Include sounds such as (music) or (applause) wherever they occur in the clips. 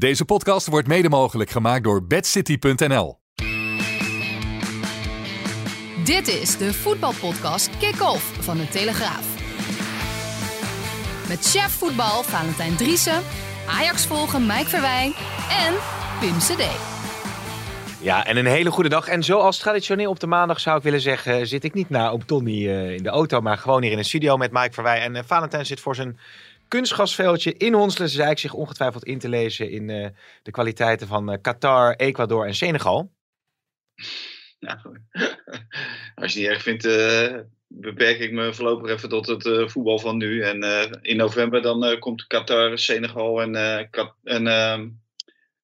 Deze podcast wordt mede mogelijk gemaakt door bedcity.nl. Dit is de voetbalpodcast Kick-Off van de Telegraaf. Met chef voetbal Valentijn Driessen, Ajax volgen Mike Verwijn en Pim CD. Ja, en een hele goede dag. En zoals traditioneel op de maandag zou ik willen zeggen, zit ik niet naar op Tony uh, in de auto, maar gewoon hier in een studio met Mike Verwij. En uh, Valentijn zit voor zijn kunstgasveldje in Honselen. Zei ik zich ongetwijfeld in te lezen in uh, de kwaliteiten van Qatar, Ecuador en Senegal. (laughs) Nou, (laughs) als je het niet erg vindt, uh, beperk ik me voorlopig even tot het uh, voetbal van nu. En uh, in november dan komt Qatar, Senegal en, en ehm,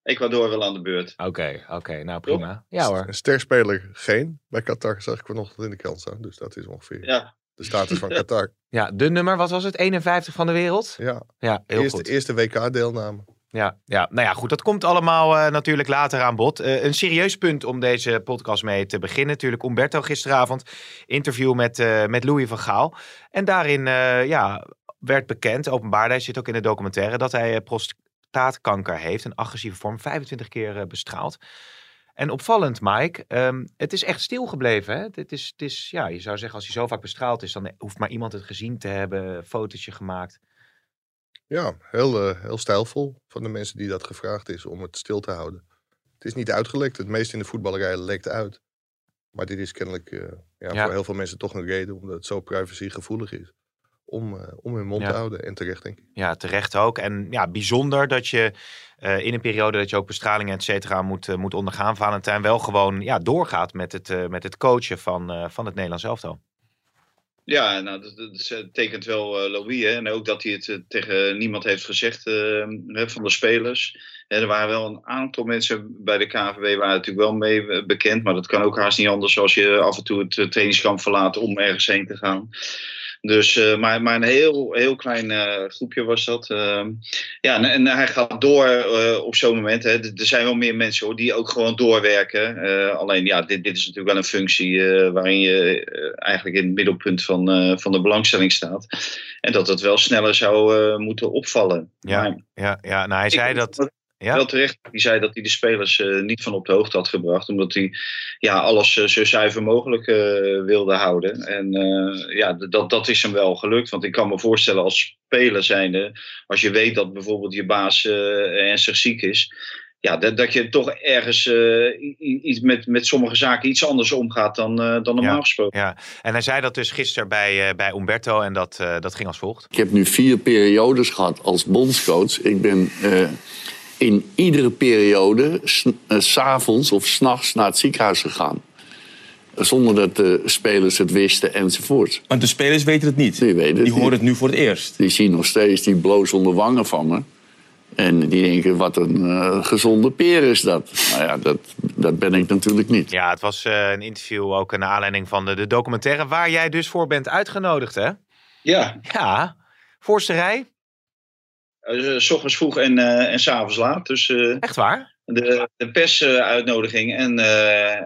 Ecuador wel aan de beurt. Oké, okay, oké. Okay, nou prima. Ja hoor. Een sterspeler geen. Bij Qatar zag ik vanochtend in de krant staan. Dus dat is ongeveer ja. De status van Qatar. (laughs) ja, de nummer, wat was het? 51 van de wereld? Ja, ja heel eerste, goed. Eerste WK-deelname. Ja, ja, nou ja, goed. Dat komt allemaal uh, natuurlijk later aan bod. Uh, een serieus punt om deze podcast mee te beginnen. Natuurlijk Umberto gisteravond. Interview met, uh, met Louis van Gaal. En daarin ja, werd bekend, openbaar, hij zit ook in de documentaire, dat hij prostaatkanker heeft. Een agressieve vorm, 25 keer bestraald. En opvallend, Mike, um, het is echt stilgebleven. Hè? Het is, het is, ja, je zou zeggen, als hij zo vaak bestraald is, dan hoeft maar iemand het gezien te hebben, een fotootje gemaakt. Ja, heel, uh, heel stijlvol van de mensen die dat gevraagd is om het stil te houden. Het is niet uitgelekt. Het meeste in de voetballerij lekt uit. Maar dit is kennelijk uh, ja, ja. voor heel veel mensen toch een reden, omdat het zo privacygevoelig is. Om, uh, om hun mond Ja. te houden. En terecht, denk ik. Ja, terecht ook. En ja, bijzonder dat je uh, in een periode dat je ook bestralingen et cetera moet, uh, moet ondergaan, Valentijn, wel gewoon ja, doorgaat met het, uh, met het coachen van, van het Nederlands elftal. Ja, nou, dat, dat tekent wel uh, Louis. Hè? En ook dat hij het uh, tegen niemand heeft gezegd uh, van de spelers. Hè, er waren wel een aantal mensen bij de KVB waren natuurlijk wel mee bekend. Maar dat kan ook haast niet anders als je af en toe het trainingskamp verlaat om ergens heen te gaan. Dus, uh, maar, maar een heel, heel klein uh, groepje was dat. Uh, ja, en, en, hij gaat door uh, op zo'n moment. Hè. Er zijn wel meer mensen hoor, die ook gewoon doorwerken. alleen ja, dit, dit is natuurlijk wel een functie waarin je eigenlijk in het middelpunt van, van de belangstelling staat. En dat het wel sneller zou moeten opvallen. Ja, maar, ja, ja. Nou, hij zei dat... Ja. Wel terecht. Hij zei dat hij de spelers uh, niet van op de hoogte had gebracht. Omdat hij ja, alles uh, zo zuiver mogelijk uh, wilde houden. En ja, dat, dat is hem wel gelukt. Want ik kan me voorstellen als speler zijnde. Als je weet dat bijvoorbeeld je baas ernstig ziek is. Ja, dat, dat je toch ergens iets met, met sommige zaken iets anders omgaat dan, dan normaal ja, gesproken. Ja, en hij zei dat dus gisteren bij, bij Umberto. En dat, dat ging als volgt. Ik heb nu vier periodes gehad als bondscoach. Ik ben in iedere periode uh, s'avonds of s'nachts naar het ziekenhuis gegaan. Zonder dat de spelers het wisten enzovoort. Want de spelers weten het niet? Die, weten het die horen niet. het nu voor het eerst? Die zien nog steeds die blozende wangen van me. En die denken, wat een uh, gezonde peer is dat. Nou ja, dat, dat ben ik natuurlijk niet. Ja, het was uh, een interview ook naar aanleiding van de, de documentaire... waar jij dus voor bent uitgenodigd, hè? Ja. Ja, voorste rij. Uh, s ochtends vroeg en, uh, en s'avonds laat. Dus, uh, Echt waar? De, de persuitnodiging en,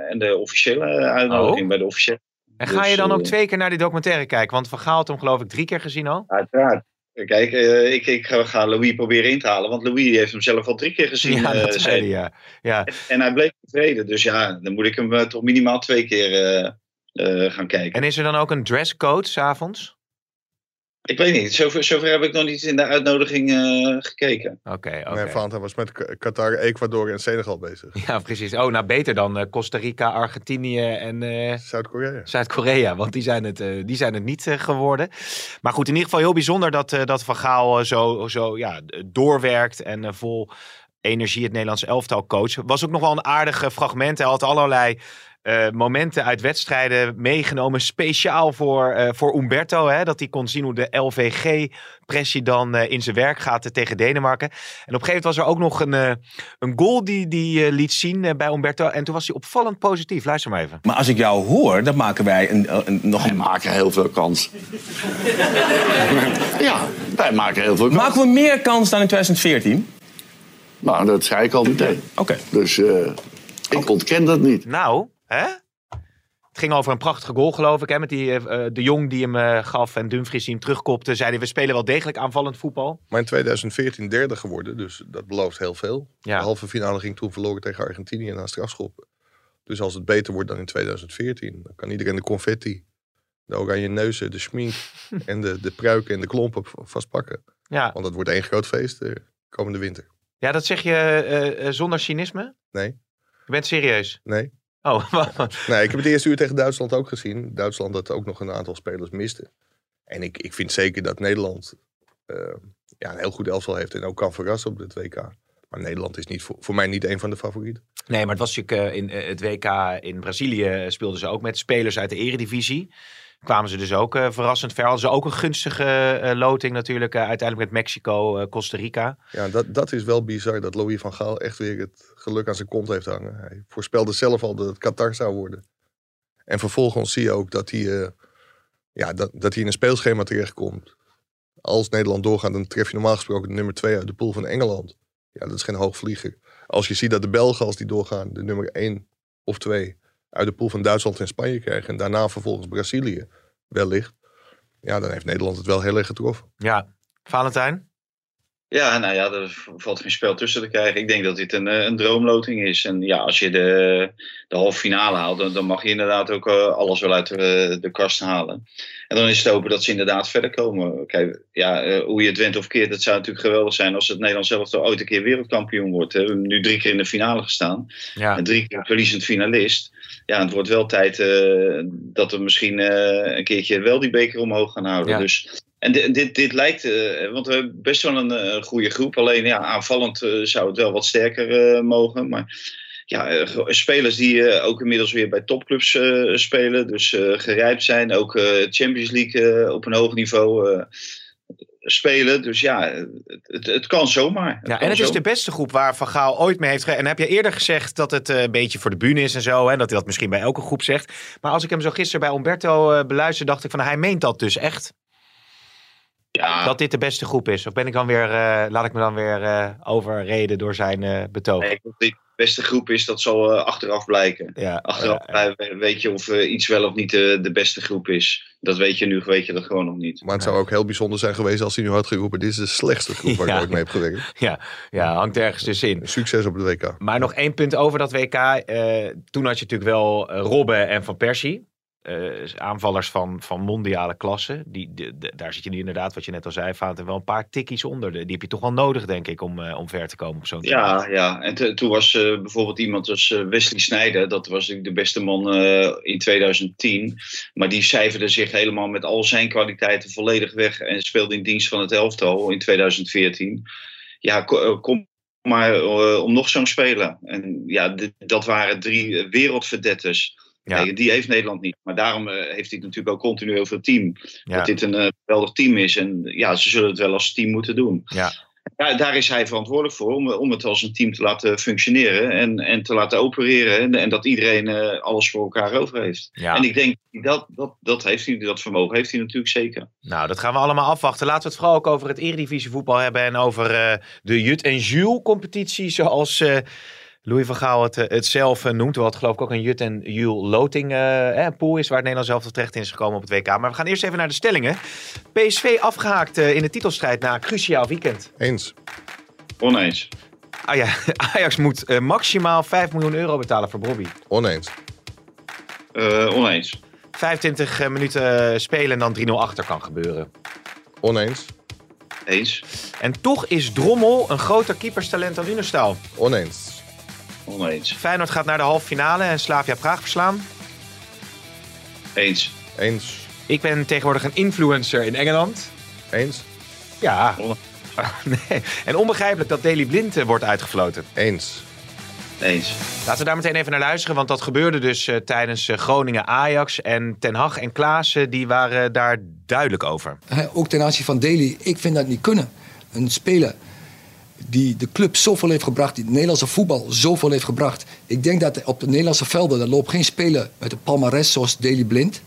en de officiële uitnodiging oh. bij de officiële. En ga je dan ook twee keer naar die documentaire kijken? Want Van Gaal had hem geloof ik drie keer gezien al. Uiteraard. Kijk, ik, ik ga Louis proberen in te halen. Want Louis heeft hem zelf al drie keer gezien. Ja, dat zei hij, ja. ja. En, en, hij bleef tevreden. Dus ja, dan moet ik hem toch minimaal twee keer gaan kijken. En is er dan ook een dresscode s'avonds? Ik weet niet. Zover, zover heb ik nog niet in de uitnodiging uh, gekeken. Oké, oké. Okay. Nee, Valentijn was met Qatar, Ecuador en Senegal bezig. Ja, precies. Oh, nou beter dan uh, Costa Rica, Argentinië en... Uh, Zuid-Korea. Zuid-Korea, want die zijn het, die zijn het niet geworden. Maar goed, in ieder geval heel bijzonder dat, dat Van Gaal zo, zo ja, doorwerkt en vol energie het Nederlands elftal coach. Was ook nog wel een aardige fragment. Hij had allerlei... Uh, momenten uit wedstrijden meegenomen. Speciaal voor, uh, voor Umberto. Hè, dat hij kon zien hoe de LVG-pressie dan uh, in zijn werk gaat tegen Denemarken. En op een gegeven moment was er ook nog een, een goal die, die liet zien bij Umberto. En toen was hij opvallend positief. Luister maar even. Maar als ik jou hoor, dan maken wij een, een, nog wij maken heel veel kans. (laughs) ja, wij maken heel veel kans. Maken we meer kans dan in 2014? Nou, dat zei ik al meteen. Oké. Okay. Dus ik ontken dat niet. Nou... Hè? Het ging over een prachtige goal, geloof ik. Hè, met die, eh, de Jong die hem eh, gaf en Dumfries die hem terugkopte. Zeiden we spelen wel degelijk aanvallend voetbal. Maar in 2014 derde geworden, dus dat belooft heel veel. Ja. De halve finale ging toen verloren tegen Argentinië na strafschoppen. Dus als het beter wordt dan in 2014, dan kan iedereen de confetti, de oranje neuzen, de schmink (laughs) en de, de pruiken en de klompen vastpakken. Ja, Want het wordt één groot feest eh, komende winter. ja dat zeg je eh, eh, zonder cynisme? Nee, Je bent serieus? nee. Oh, (laughs) Nee, ik heb het eerste uur tegen Duitsland ook gezien. Duitsland dat ook nog een aantal spelers miste. En ik, ik vind zeker dat Nederland eh, ja, een heel goed elftal heeft en ook kan verrassen op dit WK. Maar Nederland is niet voor, voor mij niet een van de favorieten. Nee, maar het was natuurlijk eh, in eh, het WK in Brazilië speelden ze ook met spelers uit de eredivisie. Kwamen ze dus ook eh, verrassend ver. Hadden ze ook een gunstige eh, loting natuurlijk. eh, uiteindelijk met Mexico, Costa Rica. Ja, dat, dat is wel bizar dat Louis van Gaal echt weer het geluk aan zijn kont heeft hangen. Hij voorspelde zelf al dat het Qatar zou worden. En vervolgens zie je ook dat hij, ja, dat, dat hij in een speelschema terechtkomt. Als Nederland doorgaat, dan tref je normaal gesproken de nummer 2 uit de pool van Engeland. Ja, dat is geen hoogvlieger. Als je ziet dat de Belgen, als die doorgaan, de nummer 1 of 2 uit de pool van Duitsland en Spanje krijgen. En daarna vervolgens Brazilië, wellicht. Ja, dan heeft Nederland het wel heel erg getroffen. Ja, Valentijn? Ja, nou ja, er valt geen spel tussen te krijgen. Ik denk dat dit een, eh, een droomloting is. En ja, als je de, de halve finale haalt, dan, dan mag je inderdaad ook eh, alles wel uit de, de kast halen. En dan is het hopen dat ze inderdaad verder komen. Kijk, ja, eh, hoe je het went of keert, het zou natuurlijk geweldig zijn als het Nederlands zelf ooit een keer wereldkampioen wordt. Hè. We hebben nu drie keer in de finale gestaan. Ja, En drie keer verliezend finalist. Ja, het wordt wel tijd eh, dat we misschien eh, een keertje wel die beker omhoog gaan houden. Ja. Dus, en dit, dit, dit lijkt, eh, want we hebben best wel een goede groep. Alleen ja, aanvallend zou het wel wat sterker mogen. Maar ja, spelers die ook inmiddels weer bij topclubs spelen. Dus gerijpt zijn. Ook Champions League op een hoog niveau spelen. Dus ja, het, het, het kan zomaar. ja kan en het is de beste groep waar Van Gaal ooit mee heeft... ge- En heb je eerder gezegd dat het eh, een beetje voor de bühne is en zo. En dat hij dat misschien bij elke groep zegt. Maar als ik hem zo gisteren bij Umberto eh beluisterde, dacht ik van... Hij meent dat dus echt. Ja, Dat dit de beste groep is. Of ben ik dan weer, eh, laat ik me dan weer overreden door zijn eh, betoog. Nee, de beste groep is, dat zal eh, achteraf blijken. Ja, Achteraf ja, ja. eh, weet je of eh, iets wel of niet de, de beste groep is. Dat weet je nu, weet je dat gewoon nog niet. Maar het zou ook heel bijzonder zijn geweest als hij nu had geroepen... dit is de slechtste groep waar Ja. ik ooit mee heb gewerkt. (laughs) ja, ja, hangt ergens dus in. Succes op de WK. Maar nog één punt over dat WK. Eh, toen had je natuurlijk wel Robben en Van Persie. Eh, aanvallers van, van mondiale klasse. Die, de, de- daar zit je nu inderdaad, wat je net al zei, Vaat, wel een paar tikkies onder. Die heb je toch wel nodig, denk ik, om, eh, om ver te komen op zo'n Ja, ja. en toen was eh, bijvoorbeeld iemand als Wesley Sneijder, dat was de beste man in 2010. Maar die cijferde zich helemaal met al zijn kwaliteiten volledig weg en speelde in dienst van het elftal in 2014. Ja, ko- kom maar om nog zo'n speler. En ja, dat waren drie wereldverdetters. Ja. Nee, die heeft Nederland niet. Maar daarom eh, heeft hij natuurlijk ook continu heel veel team. Ja, Dat dit een eh, geweldig team is. En ja, ze zullen het wel als team moeten doen. ja, Daar, daar is hij verantwoordelijk voor, om, om het als een team te laten functioneren en, en te laten opereren. En, en dat iedereen eh, alles voor elkaar over heeft. ja. En ik denk, dat, dat, dat, heeft hij, dat vermogen heeft hij natuurlijk zeker. Nou, dat gaan we allemaal afwachten. Laten we het vooral ook over het Eredivisie-voetbal hebben. En over de Jut en Jules-competitie, zoals eh, Louis van Gaal het, eh, het zelf eh, noemt. Wat geloof ik ook een Jut en Jules loting eh, eh, pool is, waar het Nederlands zelf terecht in is gekomen op het WK. Maar we gaan eerst even naar de stellingen. PSV afgehaakt eh, in de titelstrijd na een cruciaal weekend. Eens. Oneens. Ah ja, (laughs) Ajax moet maximaal 5 miljoen euro betalen voor Bobby. Oneens. Eh, oneens. 25 minuten spelen en dan 3-0 achter kan gebeuren. Oneens. Eens. En toch is Drommel een groter keeperstalent dan Unestal. Oneens. Oneens. Feyenoord gaat naar de halve finale en Slavia Praag verslaan. Eens. Eens. Ik ben tegenwoordig een influencer in Engeland. Eens. Ja. (laughs) Nee. En onbegrijpelijk dat Daily Blind eh, wordt uitgefloten. Eens. Eens. Laten we daar meteen even naar luisteren, want dat gebeurde dus eh, tijdens eh, Groningen-Ajax. En Ten Hag en Klaassen die waren daar duidelijk over. Ook ten aanzien van Daly, ik vind dat niet kunnen. Een speler die de club zoveel heeft gebracht, die het Nederlandse voetbal zoveel heeft gebracht. Ik denk dat op de Nederlandse velden, er loopt geen speler met een palmares zoals Daly Blind.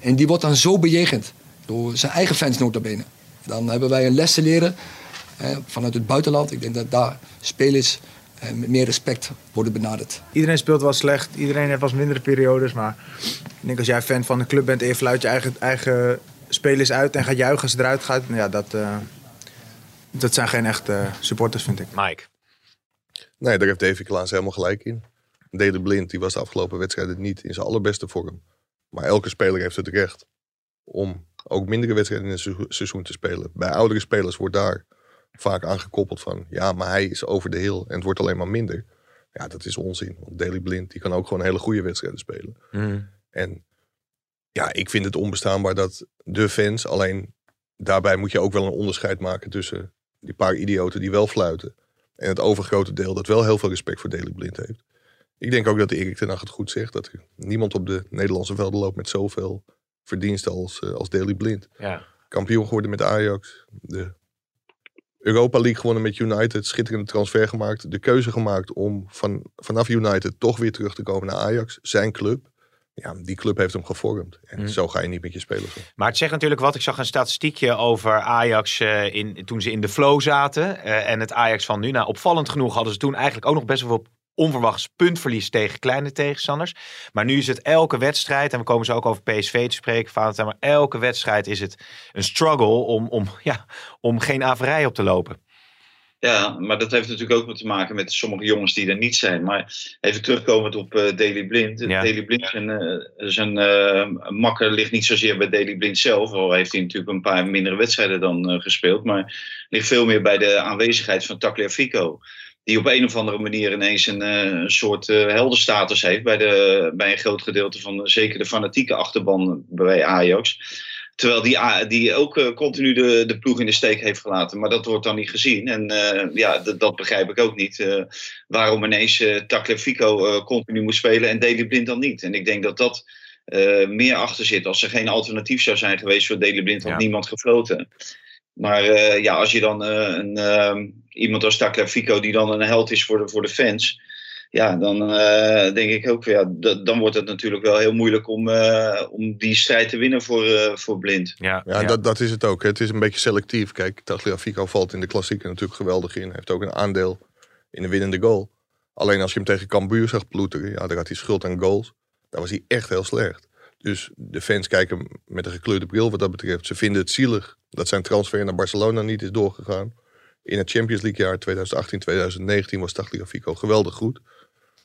En die wordt dan zo bejegend door zijn eigen fans nota bene. Dan hebben wij een les te leren vanuit het buitenland. Ik denk dat daar spelers eh, met meer respect worden benaderd. Iedereen speelt wel slecht, iedereen heeft wel mindere periodes, maar Ik denk als jij fan van de club bent en je fluit je eigen, eigen spelers uit en gaat juichen als ze eruit gaat, nou ja, dat, eh, dat zijn geen echte supporters, vind ik. Mike. Nee, daar heeft Davy Klaas helemaal gelijk in. Dede Blind, die was de afgelopen wedstrijden niet in zijn allerbeste vorm. Maar elke speler heeft het recht om ook mindere wedstrijden in een seizoen- te spelen. Bij oudere spelers wordt daar vaak aangekoppeld van... ja, maar hij is over de hill en het wordt alleen maar minder. Ja, dat is onzin. Want Daley Blind die kan ook gewoon hele goede wedstrijden spelen. En ja, ik vind het onbestaanbaar dat de fans... alleen daarbij moet je ook wel een onderscheid maken tussen die paar idioten die wel fluiten... en het overgrote deel dat wel heel veel respect voor Daley Blind heeft. Ik denk ook dat Erik ten Hag het goed zegt. Dat er niemand op de Nederlandse velden loopt met zoveel verdiensten als, eh, als Daley Blind. Ja. Kampioen geworden met Ajax. De Europa League gewonnen met United. Schitterende transfer gemaakt. De keuze gemaakt om van, vanaf United toch weer terug te komen naar Ajax. Zijn club. Ja, die club heeft hem gevormd. En Mm. zo ga je niet met je spelers om. Maar het zegt natuurlijk wat. Ik zag een statistiekje over Ajax eh, in, toen ze in de flow zaten. eh, en het Ajax van nu. Nou, opvallend genoeg hadden ze toen eigenlijk ook nog best wel veel onverwachts puntverlies tegen kleine tegenstanders. Maar nu is het elke wedstrijd, en we komen zo ook over PSV te spreken, Valentijn, maar elke wedstrijd is het een struggle om, om, (laughs) ja, om geen averij op te lopen. Ja, maar dat heeft natuurlijk ook wat te maken met sommige jongens die er niet zijn. Maar even terugkomend op eh Daily Blind. Ja. Daily Blind zijn, eh, zijn makker ligt niet zozeer bij Daily Blind zelf. Al heeft hij natuurlijk een paar mindere wedstrijden dan eh, gespeeld. Maar ligt veel meer bij de aanwezigheid van Tagliafico. Die op een of andere manier ineens een, eh, soort heldenstatus heeft bij, de, bij een groot gedeelte van zeker de fanatieke achterban bij Ajax. Terwijl die, die ook eh, continu de, de ploeg in de steek heeft gelaten. Maar dat wordt dan niet gezien. En eh, ja, dat begrijp ik ook niet. eh, waarom ineens Tagliafico eh, continu moet spelen en Daley Blind dan niet. En ik denk dat dat meer achter zit. Als er geen alternatief zou zijn geweest voor Daley Blind, had Ja. niemand gefloten. Maar ja, als je dan een, ehm, iemand als Tagliafico, die dan een held is voor de, voor de fans... Ja, dan eh, denk ik ook, ja, dan wordt het natuurlijk wel heel moeilijk om, eh, om die strijd te winnen voor, eh, voor Blind. Ja, Ja, Dat, dat is het ook. hè. Het is een beetje selectief. Kijk, Tagliafico valt in de klassieker natuurlijk geweldig in. Hij heeft ook een aandeel in de winnende goal. Alleen als je hem tegen Cambuur zag ploeteren, ja, daar had hij schuld aan goals. Daar was hij echt heel slecht. Dus de fans kijken met een gekleurde bril wat dat betreft. Ze vinden het zielig dat zijn transfer naar Barcelona niet is doorgegaan. In het Champions League jaar 2018-2019 was Tagliafico geweldig goed.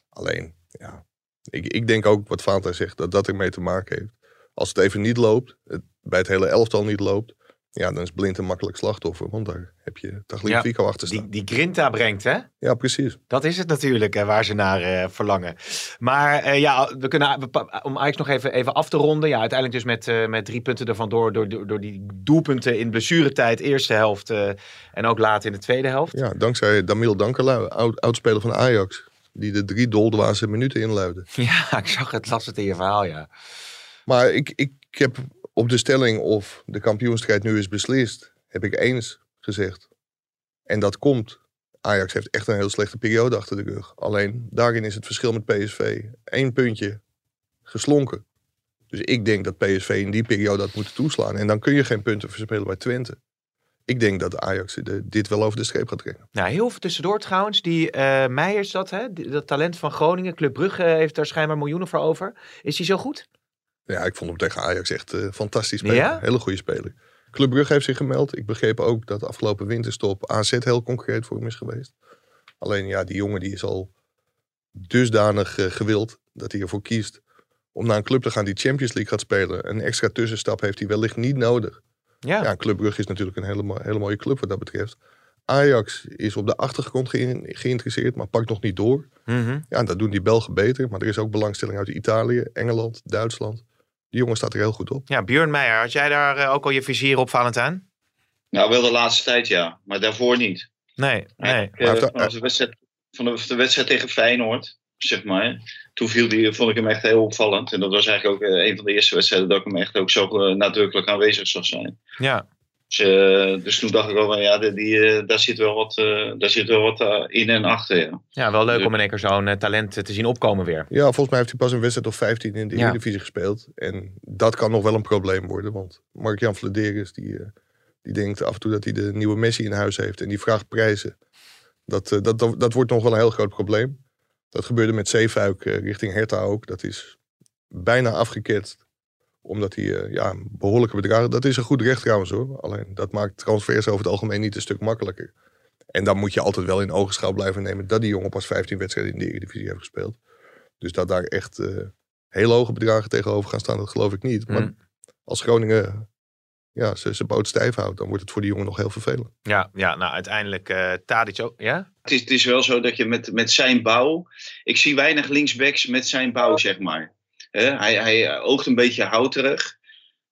Alleen, ja, ik, ik denk ook wat Fanta zegt, dat dat ermee te maken heeft. Als het even niet loopt, bij het hele elftal niet loopt, ja, dan is Blind een makkelijk slachtoffer. Want daar heb je Tagliafico achter staan. Die, die grinta brengt, hè? Ja, precies. Dat is het natuurlijk waar ze naar eh, verlangen. Maar eh, ja, we kunnen, om Ajax nog even, even af te ronden. Ja, uiteindelijk dus met, eh, met drie punten ervan door, door, door, door die doelpunten in blessuretijd, eerste helft en ook later in de tweede helft. Ja, dankzij Damil Dankerlui, oud, oudspeler van Ajax. Die de drie doldwaze minuten inluidde. (laughs) Ja, ik zag het, las het in je verhaal, ja. Maar ik, ik heb op de stelling of de kampioenstrijd nu is beslist, heb ik eens gezegd. En dat komt. Ajax heeft echt een heel slechte periode achter de rug. Alleen daarin is het verschil met PSV één puntje geslonken. Dus ik denk dat PSV in die periode had moeten toeslaan. En dan kun je geen punten verspelen bij Twente. Ik denk dat Ajax dit wel over de streep gaat trekken. Nou, heel veel tussendoor trouwens. Die eh Meijers, dat, hè? Dat talent van Groningen. Club Brugge heeft daar schijnbaar miljoenen voor over. Is hij zo goed? Ja, ik vond hem tegen Ajax echt eh, fantastisch spelen. Ja? Hele goede speler. Club Brugge heeft zich gemeld. Ik begreep ook dat de afgelopen winterstop AZ heel concreet voor hem is geweest. Alleen ja, die jongen die is al dusdanig eh, gewild dat hij ervoor kiest om naar een club te gaan die Champions League gaat spelen. Een extra tussenstap heeft hij wellicht niet nodig. Ja. Ja, Club Brugge is natuurlijk een hele, mo- hele mooie club wat dat betreft. Ajax is op de achtergrond geïn- geïnteresseerd, maar pakt nog niet door. Mhm. Ja, dat doen die Belgen beter. Maar er is ook belangstelling uit Italië, Engeland, Duitsland. Die jongen staat er heel goed op. Ja, Björn Meijer, had jij daar eh, ook al je vizier op, Valentijn? Nou, wel de laatste tijd ja, maar daarvoor niet. Nee, nee. Ik, eh, vanaf de wedstrijd, vanaf de wedstrijd tegen Feyenoord, zeg maar. Toen viel die, vond ik hem echt heel opvallend. En dat was eigenlijk ook eh, een van de eerste wedstrijden dat ik hem echt ook zo nadrukkelijk aanwezig zag zijn. Ja. Dus, eh, dus toen dacht ik wel, van, ja, die, die, eh, daar zit wel wat, eh, daar zit wel wat in en achter. Ja. Ja, wel leuk om in één keer zo'n talent te zien opkomen weer. Ja, volgens mij heeft hij pas een wedstrijd of 15 in de Ja. Eredivisie gespeeld. En dat kan nog wel een probleem worden. Want Mark-Jan Vladeris, die, eh, die denkt af en toe dat hij de nieuwe Messi in huis heeft. En die vraagt prijzen. Dat, eh, dat, dat, dat wordt nog wel een heel groot probleem. Dat gebeurde met Zeefuik richting Hertha ook. Dat is bijna afgeketst. Omdat hij eh, ja, behoorlijke bedragen... Dat is een goed recht trouwens hoor. Alleen dat maakt transfers over het algemeen niet een stuk makkelijker. En dan moet je altijd wel in ogenschouw blijven nemen... dat die jongen pas 15 wedstrijden in de Eredivisie heeft gespeeld. Dus dat daar echt eh hele hoge bedragen tegenover gaan staan, dat geloof ik niet. Maar Mm. als Groningen ja, zijn zijn boot stijf houdt... dan wordt het voor die jongen nog heel vervelend. Ja, ja nou uiteindelijk eh Tadic ook. Ja? Het is, het is wel zo dat je met, met zijn bouw. Ik zie weinig linksbacks met zijn bouw, zeg maar. Hè, hij, hij oogt een beetje houterig.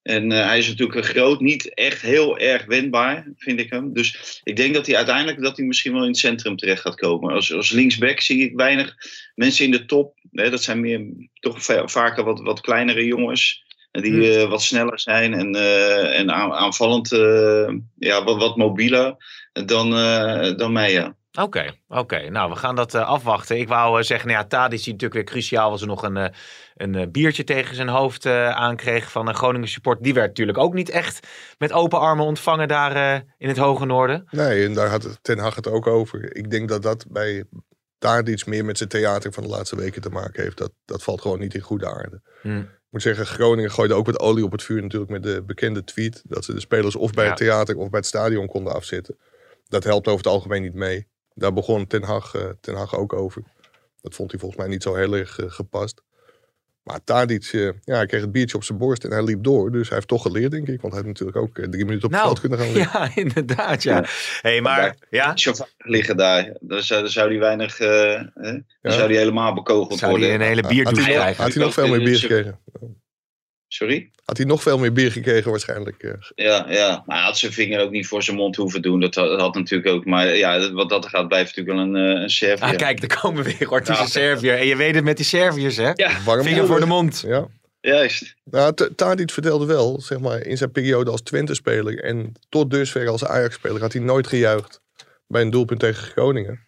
En eh, hij is natuurlijk groot, niet echt heel erg wendbaar, vind ik hem. Dus ik denk dat hij uiteindelijk dat hij misschien wel in het centrum terecht gaat komen. Als, als linksback zie ik weinig mensen in de top. Hè, dat zijn meer toch va- vaker wat, wat kleinere jongens. en Die eh, wat sneller zijn en, eh, en aan- aanvallend eh, ja, wat, wat mobieler dan, eh dan mij. Ja. Oké, oké. Nou, we gaan dat eh, afwachten. Ik wou eh, zeggen, nou ja, Tadic die natuurlijk weer cruciaal was. Er nog een, eh, een biertje tegen zijn hoofd aankreeg van een Groningen support. Die werd natuurlijk ook niet echt met open armen ontvangen daar in het hoge noorden. Nee, en daar had Ten Hag het ook over. Ik denk dat dat bij daar iets meer met zijn theater van de laatste weken te maken heeft. Dat, dat valt gewoon niet in goede aarde. Hm. Ik moet zeggen, Groningen gooide ook wat olie op het vuur natuurlijk met de bekende tweet. Dat ze de spelers of bij Ja. het theater of bij het stadion konden afzetten. Dat helpt over het algemeen niet mee. Daar begon Ten Hag, eh, Ten Hag ook over. Dat vond hij volgens mij niet zo heel erg eh, gepast. Maar Tadic, eh, ja, hij kreeg het biertje op zijn borst en hij liep door. Dus hij heeft toch geleerd, denk ik. Want hij had natuurlijk ook drie minuten op het veld kunnen gaan liggen. Nou, (laughs) ja, inderdaad, ja. hey, maar ja, liggen daar. Dan zou, dan zou die weinig. eh, hè? Dan Ja. zou die helemaal bekogeld zou worden. hij een hele Had bierdouche hij, nog, krijgen. had hij nog veel meer bier gekregen? Sorry? Had hij nog veel meer bier gekregen waarschijnlijk. eh. Ja, ja, maar hij had zijn vinger ook niet voor zijn mond hoeven doen. Dat had, dat had natuurlijk ook. Maar ja, dat- wat dat gaat, blijft natuurlijk wel een, eh, een Servië. Ah, kijk, daar komen we weer. Is Ja. Serviër. En je weet het met die Serviërs, hè? Ja, Warm Vinger voor de mond. Ja. juist. Nou, Tadic vertelde wel, zeg maar, in zijn periode als Twente-speler en tot dusver als Ajax-speler had hij nooit gejuicht bij een doelpunt tegen Groningen.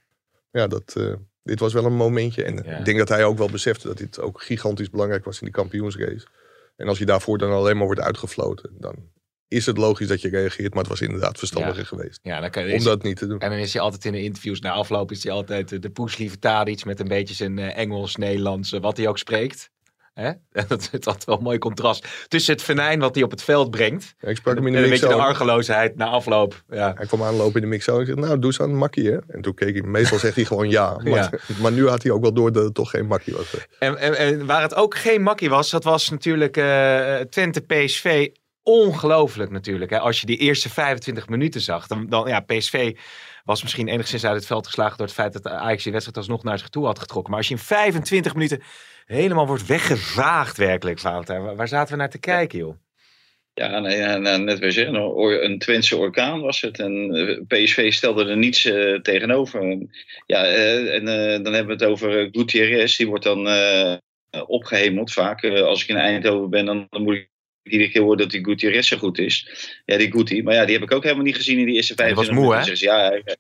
Ja, dat, eh, dit was wel een momentje. En Ja. ik denk dat hij ook wel besefte dat dit ook gigantisch belangrijk was in die kampioensrace. En als je daarvoor dan alleen maar wordt uitgefloten, dan is het logisch dat je reageert. Maar het was inderdaad verstandiger geweest Ja, dan kan om dat niet te doen. En dan is hij altijd in de interviews na afloop is hij altijd eh, de poeslieve Tadic met een beetje zijn eh, Engels, Nederlands, eh, wat hij ook spreekt. Hè? (laughs) Dat is altijd wel een mooi contrast tussen het venijn wat hij op het veld brengt Ja, ik sprak hem in en een beetje de argeloosheid na afloop. Ja. Hij kwam aanlopen in de mix en ik zei, nou doe eens aan een makkie hè. En toen keek hij, meestal zegt hij gewoon (laughs) ja. Maar, maar nu had hij ook wel door dat het toch geen makkie was. En, en, en waar het ook geen makkie was, dat was natuurlijk eh, Twente PSV. Ongelooflijk natuurlijk. Hè? Als je die eerste 25 minuten zag. Dan, dan, ja, PSV was misschien enigszins uit het veld geslagen door het feit dat Ajax die wedstrijd alsnog naar zich toe had getrokken. Maar als je in 25 minuten helemaal wordt weggevaagd werkelijk, Valentijn. Waar, zaten we naar te kijken, joh? Ja, nee, ja, nou, net weer zeggen, een or- een Twentse orkaan was het. En eh, PSV stelde er niets eh, tegenover. En, Ja, eh, en dan hebben we het over Gutierrez. Die wordt dan eh, opgehemeld vaak. Als ik in Eindhoven ben, dan, dan moet ik iedere keer horen dat die Gutierrez zo goed is. Ja, die Guti. Maar ja, die heb ik ook helemaal niet gezien in die eerste die was 25 moe, minuten. Dus ja, hij,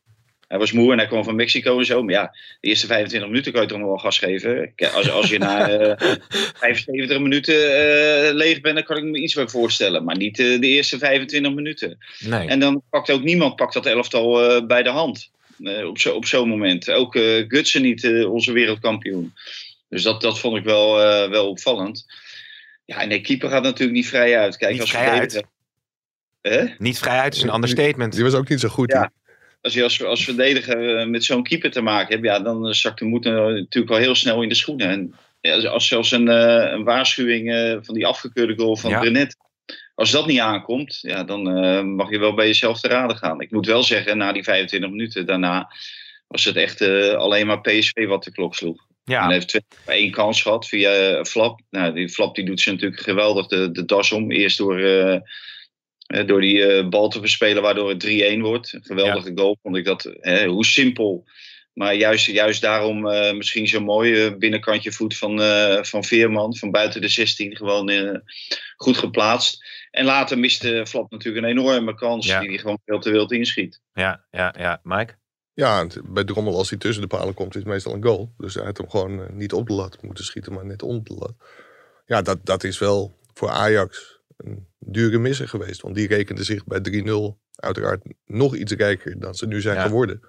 hij was moe en hij kwam van Mexico en zo. Maar ja, de eerste 25 minuten kan je toch nog wel gas geven. Als, als je na eh, (laughs) 75 minuten eh, leeg bent, dan kan ik me iets bij voorstellen. Maar niet eh, de eerste 25 minuten. Nee. En dan pakt ook niemand pakt dat elftal bij de hand. op zo- op zo'n moment. Ook Gutsen niet, onze wereldkampioen. Dus dat, dat vond ik wel, wel opvallend. Ja, en de keeper gaat natuurlijk niet vrij uit. Kijk, Niet als vrij uit? verdediger- Hè? Niet vrijheid is een understatement. Die was ook niet zo goed. Ja. Als je als, als verdediger eh, met zo'n keeper te maken hebt, ja, dan eh, zakt de moed eh, natuurlijk wel heel snel in de schoenen. En ja, als zelfs een, eh, een waarschuwing eh, van die afgekeurde goal van Ja. Brenet, als dat niet aankomt, ja, dan eh, mag je wel bij jezelf te raden gaan. Ik moet wel zeggen, na die 25 minuten daarna was het echt eh, alleen maar PSV wat de klok sloeg. En hij heeft twee, één kans gehad via eh, Flap. Nou, die Flap die doet ze natuurlijk geweldig de, de das om. Eerst door, eh, eh, door die bal te verspelen, waardoor het 3-1 wordt. Een geweldige goal vond ik dat. Hè, hoe simpel. Maar juist, juist daarom misschien zo mooi. binnenkantje voet van, van Veerman. Van buiten de 16 gewoon goed geplaatst. En later miste Flap natuurlijk een enorme kans. Ja. Die hij gewoon veel te wild inschiet. ja, ja, ja. Mike? Ja, bij Drommel als hij tussen de palen komt is het meestal een goal. Dus hij had hem gewoon eh, niet op de lat moeten schieten, maar net onder de lat. Ja, dat, dat is wel voor Ajax een dure misser geweest. Want die rekende zich bij 3-0 uiteraard nog iets rijker dan ze nu zijn Ja. geworden.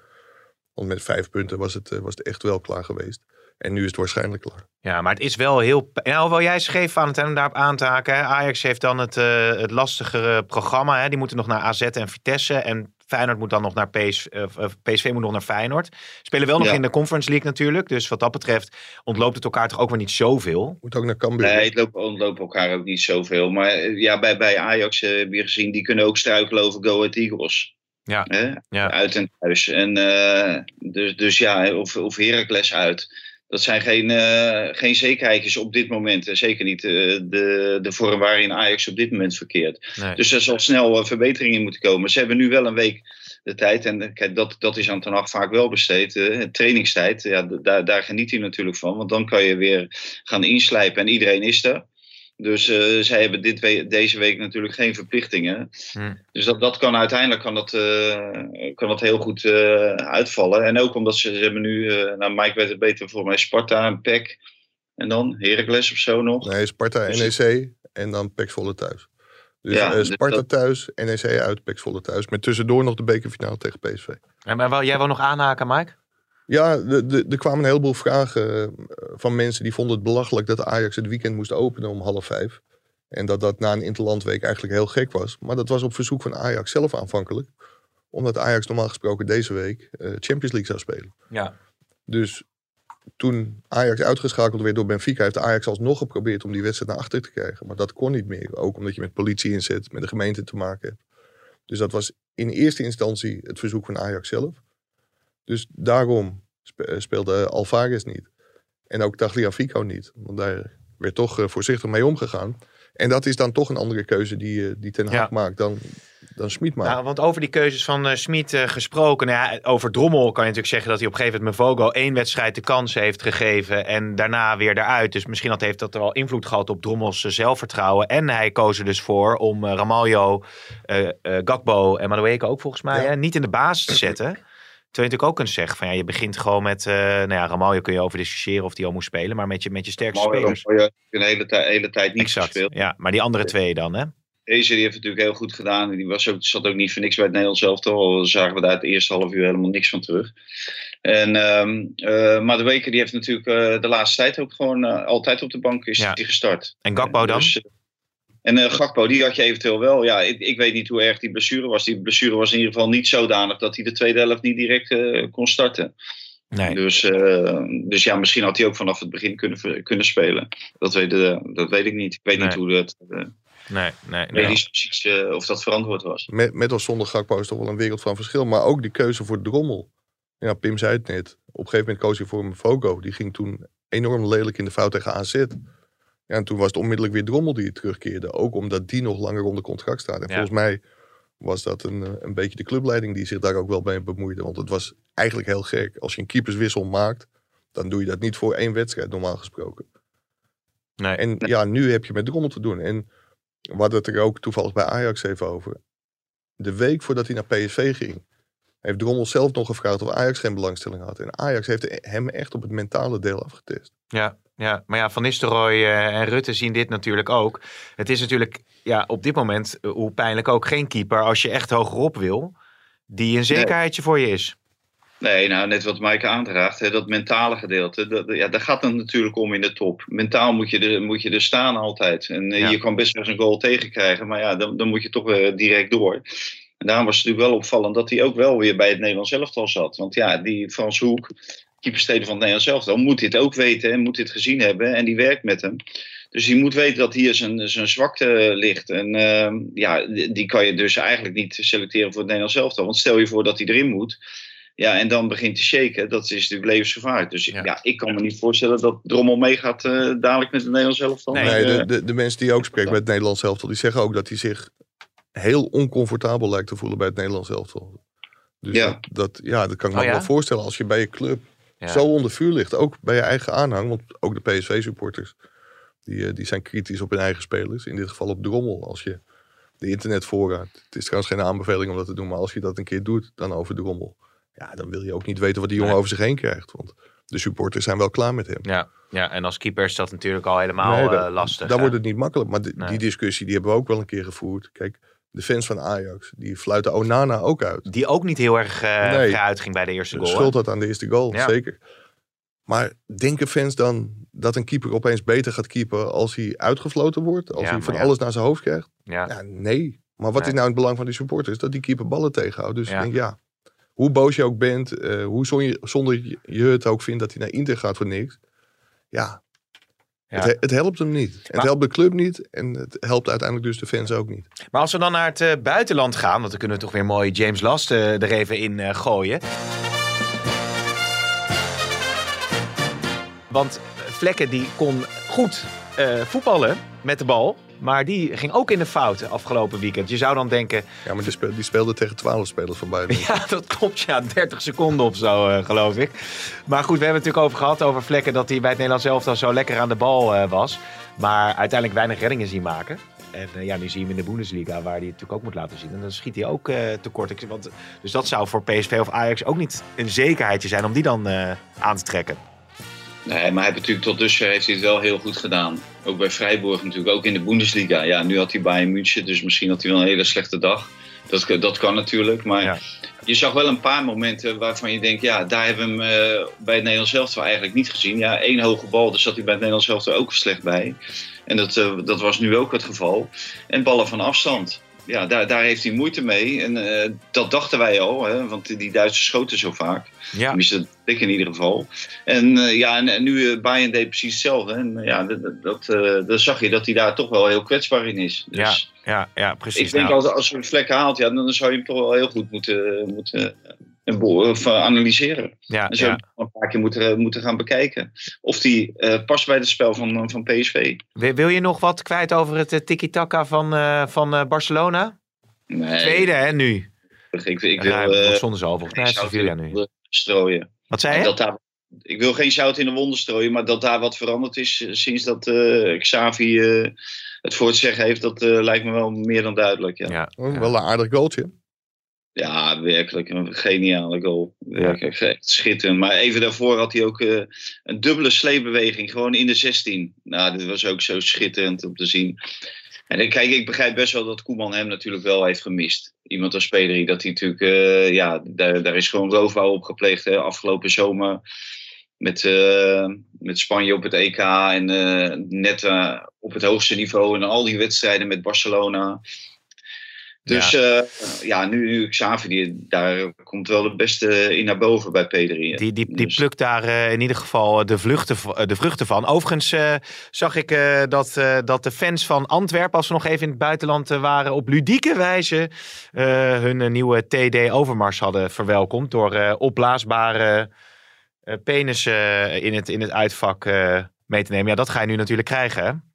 Want met vijf punten was het, eh, was het echt wel klaar geweest. En nu is het waarschijnlijk klaar. Ja, maar het is wel heel... Nou, wel jij schreef aan het om daarop aan te haken. Hè? Ajax heeft dan het, eh, het lastigere programma. Hè? Die moeten nog naar AZ en Vitesse. En Feyenoord moet dan nog naar PS, eh, of PSV moet nog naar Feyenoord. Spelen wel nog Ja. in de Conference League natuurlijk. Dus wat dat betreft ontloopt het elkaar toch ook weer niet zoveel. Moet ook naar Cambuur. Nee, het loopt, ontlopen elkaar ook niet zoveel. Maar eh, ja, bij, bij Ajax eh, heb je gezien, die kunnen ook struikelen over Go Ahead Eagles. Ja. Uit en thuis. En, eh, dus, dus ja, of, of Heracles uit. Dat zijn geen, eh, geen zekerheidjes op dit moment. En Zeker niet eh, de, de vorm waarin Ajax op dit moment verkeert. Nee. Dus er zal snel eh, verbetering in moeten komen. Ze hebben nu wel een week de tijd. En kijk, dat, dat is aan Ten Hag vaak wel besteed. trainingstijd, ja, daar, daar geniet hij natuurlijk van. Want dan kan je weer gaan inslijpen en iedereen is er. Dus eh, zij hebben dit we- deze week natuurlijk geen verplichtingen. Hm. Dus dat, dat kan uiteindelijk kan dat, eh, kan dat heel goed eh, uitvallen. En ook omdat ze, ze hebben nu, eh nou Mike weet het beter, voor mij Sparta en PEC. En dan Heracles of zo nog. Nee, Sparta, Dus- NEC en dan Pek Zwolle thuis. Dus Ja, dus Sparta dat- thuis, NEC uit, Pek Zwolle thuis. Met tussendoor nog de bekerfinale tegen PSV. En, maar wel, jij wil nog aanhaken, Mike? Ja, er kwamen een heleboel vragen eh, van mensen die vonden het belachelijk dat Ajax het weekend moest openen om half vijf. En dat dat na een interlandweek eigenlijk heel gek was. Maar dat was op verzoek van Ajax zelf aanvankelijk. Omdat Ajax normaal gesproken deze week eh, Champions League zou spelen. Ja. Dus toen Ajax uitgeschakeld werd door Benfica, heeft Ajax alsnog geprobeerd om die wedstrijd naar achter te krijgen. Maar dat kon niet meer. Ook omdat je met politie inzet, met de gemeente te maken hebt. Dus dat was in eerste instantie het verzoek van Ajax zelf. Dus daarom eh, speelde Alvarez niet. En ook Tagliafico niet. Want daar werd toch eh, voorzichtig mee omgegaan. En dat is dan toch een andere keuze die, eh, die Ten Hag Ja. maakt dan, dan Smit maakt. Nou, want over die keuzes van eh Smit gesproken. Nou ja, over Drommel kan je natuurlijk zeggen dat hij op een gegeven moment Mevogo één wedstrijd de kans heeft gegeven. En daarna weer eruit. Dus misschien had, heeft dat er wel invloed gehad op Drommels zelfvertrouwen. En hij koos er dus voor om Ramaljo, Gakbo en Madueke ook volgens mij Ja. niet in de basis te zetten. Terwijl je natuurlijk ook kunt zeggen van ja, je begint gewoon met, eh nou ja, Ramaljo kun je over discussiëren of die al moest spelen. Maar met je, met je sterkste spelers. je een hele, tij- hele tijd niet Exact. gespeeld. Ja, maar die andere twee dan hè? Deze die heeft het natuurlijk heel goed gedaan. Die was ook, zat ook niet voor niks bij het Nederlands elftal. Al zagen we daar het eerste half uur helemaal niks van terug. En, ehm eh, maar de Weker die heeft natuurlijk eh, de laatste tijd ook gewoon altijd op de bank is Ja. die gestart. En Gakbo dan? Dus, en eh Gakpo, die had je eventueel wel. Ja, ik, ik weet niet hoe erg die blessure was. Die blessure was in ieder geval niet zodanig dat hij de tweede helft niet direct eh, kon starten. Nee. Dus, eh, dus ja, misschien had hij ook vanaf het begin kunnen, kunnen spelen. Dat weet, dat weet ik niet. Ik weet niet hoe dat. eh, Nee, nee, nee. weet niet precies of dat verantwoord was. Met, met of zonder Gakpo is toch wel een wereld van verschil. Maar ook die keuze voor Drommel. Ja, Pim zei het net. Op een gegeven moment koos hij voor Mvogo. Die ging toen enorm lelijk in de fout tegen AZ. Ja, en toen was het onmiddellijk weer Drommel die terugkeerde. Ook omdat die nog langer onder contract staat. En Ja. volgens mij was dat een, eh, een beetje de clubleiding die zich daar ook wel mee bemoeide. Want het was eigenlijk heel gek. Als je een keeperswissel maakt, dan doe je dat niet voor één wedstrijd normaal gesproken. nee. En ja, nu heb je met Drommel te doen. En we hadden het er ook toevallig bij Ajax even over. De week voordat hij naar PSV ging, heeft Drommel zelf nog gevraagd of Ajax geen belangstelling had. En Ajax heeft hem echt op het mentale deel afgetest. Ja, ja, maar ja, Van Nistelrooy eh, en Rutte zien dit natuurlijk ook. Het is natuurlijk ja, op dit moment, eh, hoe pijnlijk ook, geen keeper als je echt hogerop wil, die een zekerheidje voor je is. Nee, nou, net wat Maaike aandraagt, hè, dat mentale gedeelte, dat, ja, daar gaat het natuurlijk om in de top. Mentaal moet je er, moet je er staan altijd. En eh, Ja. je kan best wel eens een goal tegenkrijgen, maar ja, dan, dan moet je toch weer direct door. En daarom was het natuurlijk wel opvallend dat hij ook wel weer bij het Nederlands elftal zat. Want ja, die Frans Hoek, keepersteden van het Nederlands elftal, moet dit ook weten en moet dit gezien hebben. En die werkt met hem. Dus die moet weten dat hier zijn, zijn zwakte ligt. En ehm, ja, die, kan je dus eigenlijk niet selecteren voor het Nederlands elftal. Want stel je voor dat hij erin moet. Ja, en dan begint te shaken. Dat is natuurlijk levensgevaarlijk. Dus Ja. ja, ik kan me niet voorstellen dat Drommel meegaat eh, dadelijk met het Nederlands elftal. Nee, Nee, Eh, de, de, de mensen die ook spreekt bij het Nederlands elftal, die zeggen ook dat hij zich heel oncomfortabel lijkt te voelen bij het Nederlands elftal. Dus Ja. Dat, dat, ja, dat kan ik me Oh ja? wel voorstellen als je bij je club Ja. zo onder vuur ligt. Ook bij je eigen aanhang, want ook de PSV-supporters, die, eh, die zijn kritisch op hun eigen spelers. In dit geval op Drommel. Als je de internetvoorraad, het is trouwens geen aanbeveling om dat te doen, maar als je dat een keer doet, dan over Drommel. Ja, dan wil je ook niet weten wat die jongen Nee. over zich heen krijgt. Want de supporters zijn wel klaar met hem. Ja, ja, en als keeper is dat natuurlijk al helemaal Nee, eh, lastig. Dan wordt het niet makkelijk. Maar de- Nee. die discussie die hebben we ook wel een keer gevoerd. Kijk, De fans van Ajax, die fluiten Onana ook uit. Die ook niet heel erg uh, Nee. uitging bij de eerste goal. Schuld dat aan de eerste goal, Ja. zeker. Maar denken fans dan dat een keeper opeens beter gaat keepen als hij uitgefloten wordt? Als Ja, hij van ja. alles naar zijn hoofd krijgt? Ja. Nee. Maar wat Nee. is nou het belang van die supporters? Dat die keeper ballen tegenhoudt. Dus Ja. ik denk, ja, hoe boos je ook bent, eh, hoe zon je, zonder je- je het ook vindt dat hij naar Inter gaat voor niks. Ja, Ja. Het, he- het helpt hem niet. Het helpt de club niet en het helpt uiteindelijk dus de fans ook niet. Maar als we dan naar het eh, buitenland gaan, want dan kunnen we toch weer mooi James Last eh, er even in eh, gooien. Want Vlekken die kon goed voetballen met de bal. Maar die ging ook in de fout afgelopen weekend. Je zou dan denken, Ja, maar die, speel, die speelde tegen twaalf spelers van Bayern. (laughs) ja dat klopt ja, 30 seconden of zo eh, geloof ik. Maar goed, we hebben het natuurlijk over gehad over Vlekken dat hij bij het Nederlands elftal zo lekker aan de bal eh, was. Maar uiteindelijk weinig reddingen zien maken. En eh, ja, nu zie je hem in de Bundesliga, waar hij het natuurlijk ook moet laten zien. En dan schiet hij ook tekort. Want, dus dat zou voor PSV of Ajax ook niet een zekerheidje zijn om die dan aan te trekken. Nee, maar hij heeft natuurlijk tot dusver heeft hij het wel heel goed gedaan. Ook bij Freiburg natuurlijk, ook in de Bundesliga. Ja, nu had hij Bayern München, dus misschien had hij wel een hele slechte dag. Dat, dat kan natuurlijk, maar Ja. je zag wel een paar momenten waarvan je denkt... ja, daar hebben we hem eh, bij het Nederlands elftal eigenlijk niet gezien. Ja, één hoge bal, daar zat hij bij het Nederlands elftal ook slecht bij. En dat, eh, dat was nu ook het geval. En ballen van afstand. Ja, daar, daar heeft hij moeite mee. En eh, dat dachten wij al, hè, want die Duitsers schoten zo vaak. Ja, Tenminste, dat ik in ieder geval. En eh, ja, en, en nu uh, Bayern deed precies hetzelfde. En ja, dat, dat, dan zag je dat hij daar toch wel heel kwetsbaar in is. ja, Dus ja, ja, precies. ik denk Nou, als, als je een vlek haalt, ja, dan zou je hem toch wel heel goed moeten, moeten of, eh, analyseren. ja, Dan zou je ja. een paar keer moeten, moeten gaan bekijken. Of die eh, past bij het spel van, van PSV. Wil wil je nog wat kwijt over het eh, tiki-taka van, eh, van eh, Barcelona? Nee, Tweede hè, nu. Ik, ik wil eh, nog zonder zo. Sevilla de nu. wonden strooien. Wat zei je? Dat daar, ik wil geen zout in de wonden strooien, maar dat daar wat veranderd is eh, sinds dat eh, Xavi eh, het voor het zeggen heeft, dat eh, lijkt me wel meer dan duidelijk. Ja, ja. Ja, Oh, ja. Wel een aardig goaltje. Werkelijk een geniale goal. Werkelijk, echt schitterend. Maar even daarvoor had hij ook eh, een dubbele sleepbeweging, gewoon in de 16. Nou, dit was ook zo schitterend om te zien. En ik- kijk, ik begrijp best wel dat Koeman hem natuurlijk wel heeft gemist. Iemand als speler, dat hij natuurlijk, eh, ja, daar, daar is gewoon roofbouw op gepleegd hè, afgelopen zomer. Met, eh, met Spanje op het EK en eh, net eh, op het hoogste niveau en al die wedstrijden met Barcelona. Dus ja, ja nu, nu Xavi, die, daar komt wel het beste in naar boven bij P3. hè. Die, die, die Dus- plukt daar eh, in ieder geval de, vluchten, eh, de vruchten van. Overigens eh, zag ik eh, dat, eh, dat de fans van Antwerpen, als ze nog even in het buitenland eh, waren, op ludieke wijze eh, hun eh, nieuwe TD Overmars hadden verwelkomd. Door eh, opblaasbare eh penissen in, het, in het uitvak eh, mee te nemen. Ja, dat ga je nu natuurlijk krijgen.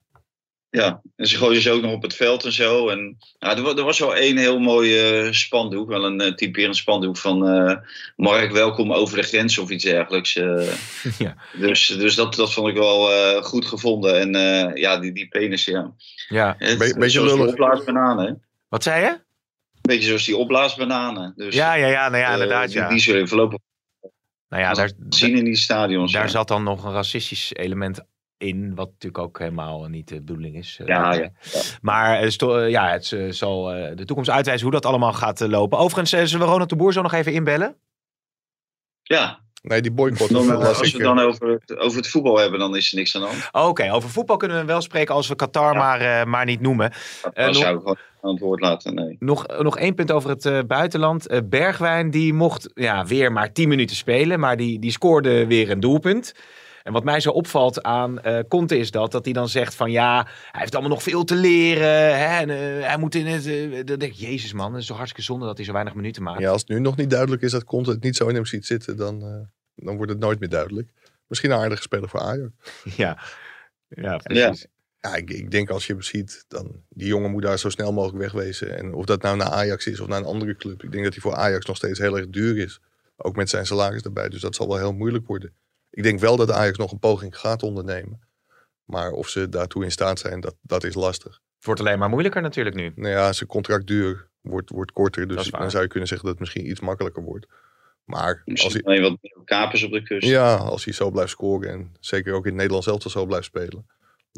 Ja, en ze gooien ze ook nog op het veld en zo. En, nou, er, wa- er was wel één heel mooi eh, spandoek, wel een uh, typerend spandoek van eh, Mark, welkom over de grens of iets dergelijks. (laughs) Ja. Dus, dus dat, dat vond ik wel goed gevonden. En ja, die, die penis, ja. Ja. Het, Be- beetje zoals die lullig. opblaasbananen. Wat zei je? Beetje zoals die opblaasbananen. Dus, Ja, ja, ja, nou ja, inderdaad. die, Ja. die zullen voorlopig Nou ja, daar, zien in die stadions. Daar ja. zat dan nog een racistisch element in, wat natuurlijk ook helemaal niet de bedoeling is. eh, Ja, ja. Maar eh, eh, ja, het zal eh, de toekomst uitwijzen hoe dat allemaal gaat lopen. Overigens, zullen we Ronald de Boer zo nog even inbellen? ja. Nee, die boycott. Dan, dat als we dan over het, over het voetbal hebben, dan is er niks aan de hand. Oké, over voetbal kunnen we wel spreken als we Qatar Ja. maar, eh, maar niet noemen. Dan Eh, nog- zou ik gewoon aan het woord laten. Nee. Nog, nog één punt over het eh, buitenland. Bergwijn die mocht ja, weer maar 10 minuten spelen, maar die, die scoorde weer een doelpunt. En wat mij zo opvalt aan eh Conte is dat, dat hij dan zegt van ja, hij heeft allemaal nog veel te leren. Hè, en, eh, hij moet in het, eh, dan denk ik, jezus man, dat is zo hartstikke zonde dat hij zo weinig minuten maakt. Ja, als het nu nog niet duidelijk is dat Conte het niet zo in hem ziet zitten, dan, eh, dan wordt het nooit meer duidelijk. Misschien een aardige speler voor Ajax. (laughs) ja. ja precies. Ja, ik, ik denk als je hem ziet, dan die jongen moet daar zo snel mogelijk wegwezen. En of dat nou naar Ajax is of naar een andere club. Ik denk dat hij voor Ajax nog steeds heel erg duur is. Ook met zijn salaris erbij. Dus dat zal wel heel moeilijk worden. Ik denk wel dat Ajax nog een poging gaat ondernemen. Maar of ze daartoe in staat zijn, dat, dat is lastig. Het wordt alleen maar moeilijker natuurlijk nu. Nou ja, zijn contractduur wordt, wordt korter. Dus dan zou je kunnen zeggen dat het misschien iets makkelijker wordt. Maar als Misschien hij, alleen wat meer kapers op de kust. ja, als hij zo blijft scoren en zeker ook in het Nederlands elftal zo blijft spelen.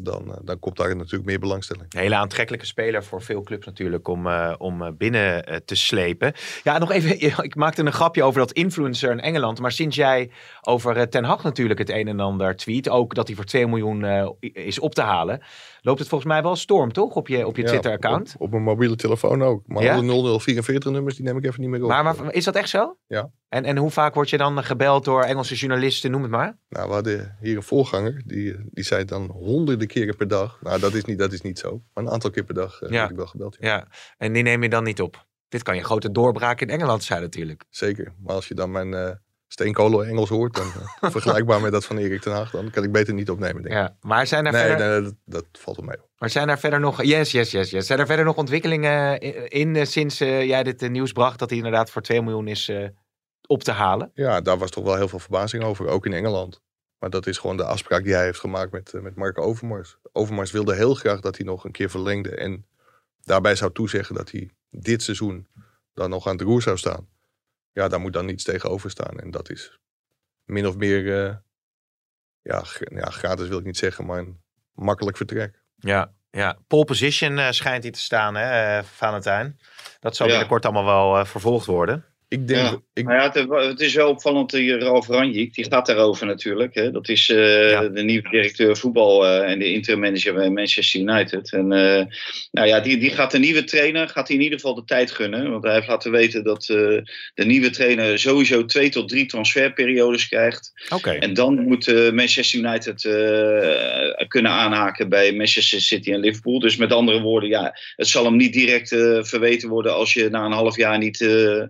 Dan, eh, dan komt daar natuurlijk meer belangstelling. Een hele aantrekkelijke speler voor veel clubs natuurlijk om, eh, om eh, binnen te slepen. Ja, nog even, (laughs) ik maakte een grapje over dat influencer in Engeland. Maar sinds jij over Ten Hag natuurlijk het een en ander tweet, ook dat hij voor 2 miljoen is op te halen, loopt het volgens mij wel storm, toch? Op je, op je Ja, Twitter-account. Op, op mijn mobiele telefoon ook. Maar Ja? alle 0044 nummers, die neem ik even niet meer op. Maar, maar is dat echt zo? Ja. En, en hoe vaak word je dan gebeld door Engelse journalisten, noem het maar? Nou, we hadden hier een voorganger, die, die zei dan honderden keren per dag. Nou, dat is niet, dat is niet zo. Maar een aantal keer per dag eh, Ja. word ik wel gebeld. Ja. Ja, en die neem je dan niet op. Dit kan je grote doorbraak in Engeland zijn natuurlijk. Zeker. Maar als je dan mijn eh steenkolen Engels hoort, dan eh, (laughs) vergelijkbaar met dat van Erik ten Hag, dan kan ik beter niet opnemen, denk ik. Ja, maar zijn er Nee, verder... nee, dat, dat valt wel mee. Maar zijn er verder nog. Yes, yes, yes, yes. Zijn er verder nog ontwikkelingen in, in, eh, sinds eh, jij dit eh, nieuws bracht dat hij inderdaad voor 2 miljoen is eh, op te halen? Ja, daar was toch wel heel veel verbazing over, ook in Engeland. Maar dat is gewoon de afspraak die hij heeft gemaakt met, eh, met Mark Overmars. Overmars wilde heel graag dat hij nog een keer verlengde. En daarbij zou toezeggen dat hij dit seizoen dan nog aan het roer zou staan. Ja, daar moet dan niets tegenover staan. En dat is min of meer, eh, ja, ja, gratis wil ik niet zeggen, maar een makkelijk vertrek. Ja, ja. Pole position eh, schijnt hij te staan, hè, eh, Valentijn. Dat zal Ja. binnenkort allemaal wel eh, vervolgd worden. Ik denk, Ja. ik, Nou ja, het, het is wel opvallend, die Ralf Ranjik, die gaat daarover natuurlijk. Hè. Dat is eh, Ja. de nieuwe directeur voetbal eh, en de interim manager bij Manchester United. En eh, nou ja, die, die gaat de nieuwe trainer, gaat hij in ieder geval de tijd gunnen. Want hij heeft laten weten dat eh, de nieuwe trainer sowieso twee tot drie transferperiodes krijgt. Oké. En dan moet eh, Manchester United eh, kunnen aanhaken bij Manchester City en Liverpool. Dus met andere woorden, ja, het zal hem niet direct eh, verweten worden als je na een half jaar niet eh,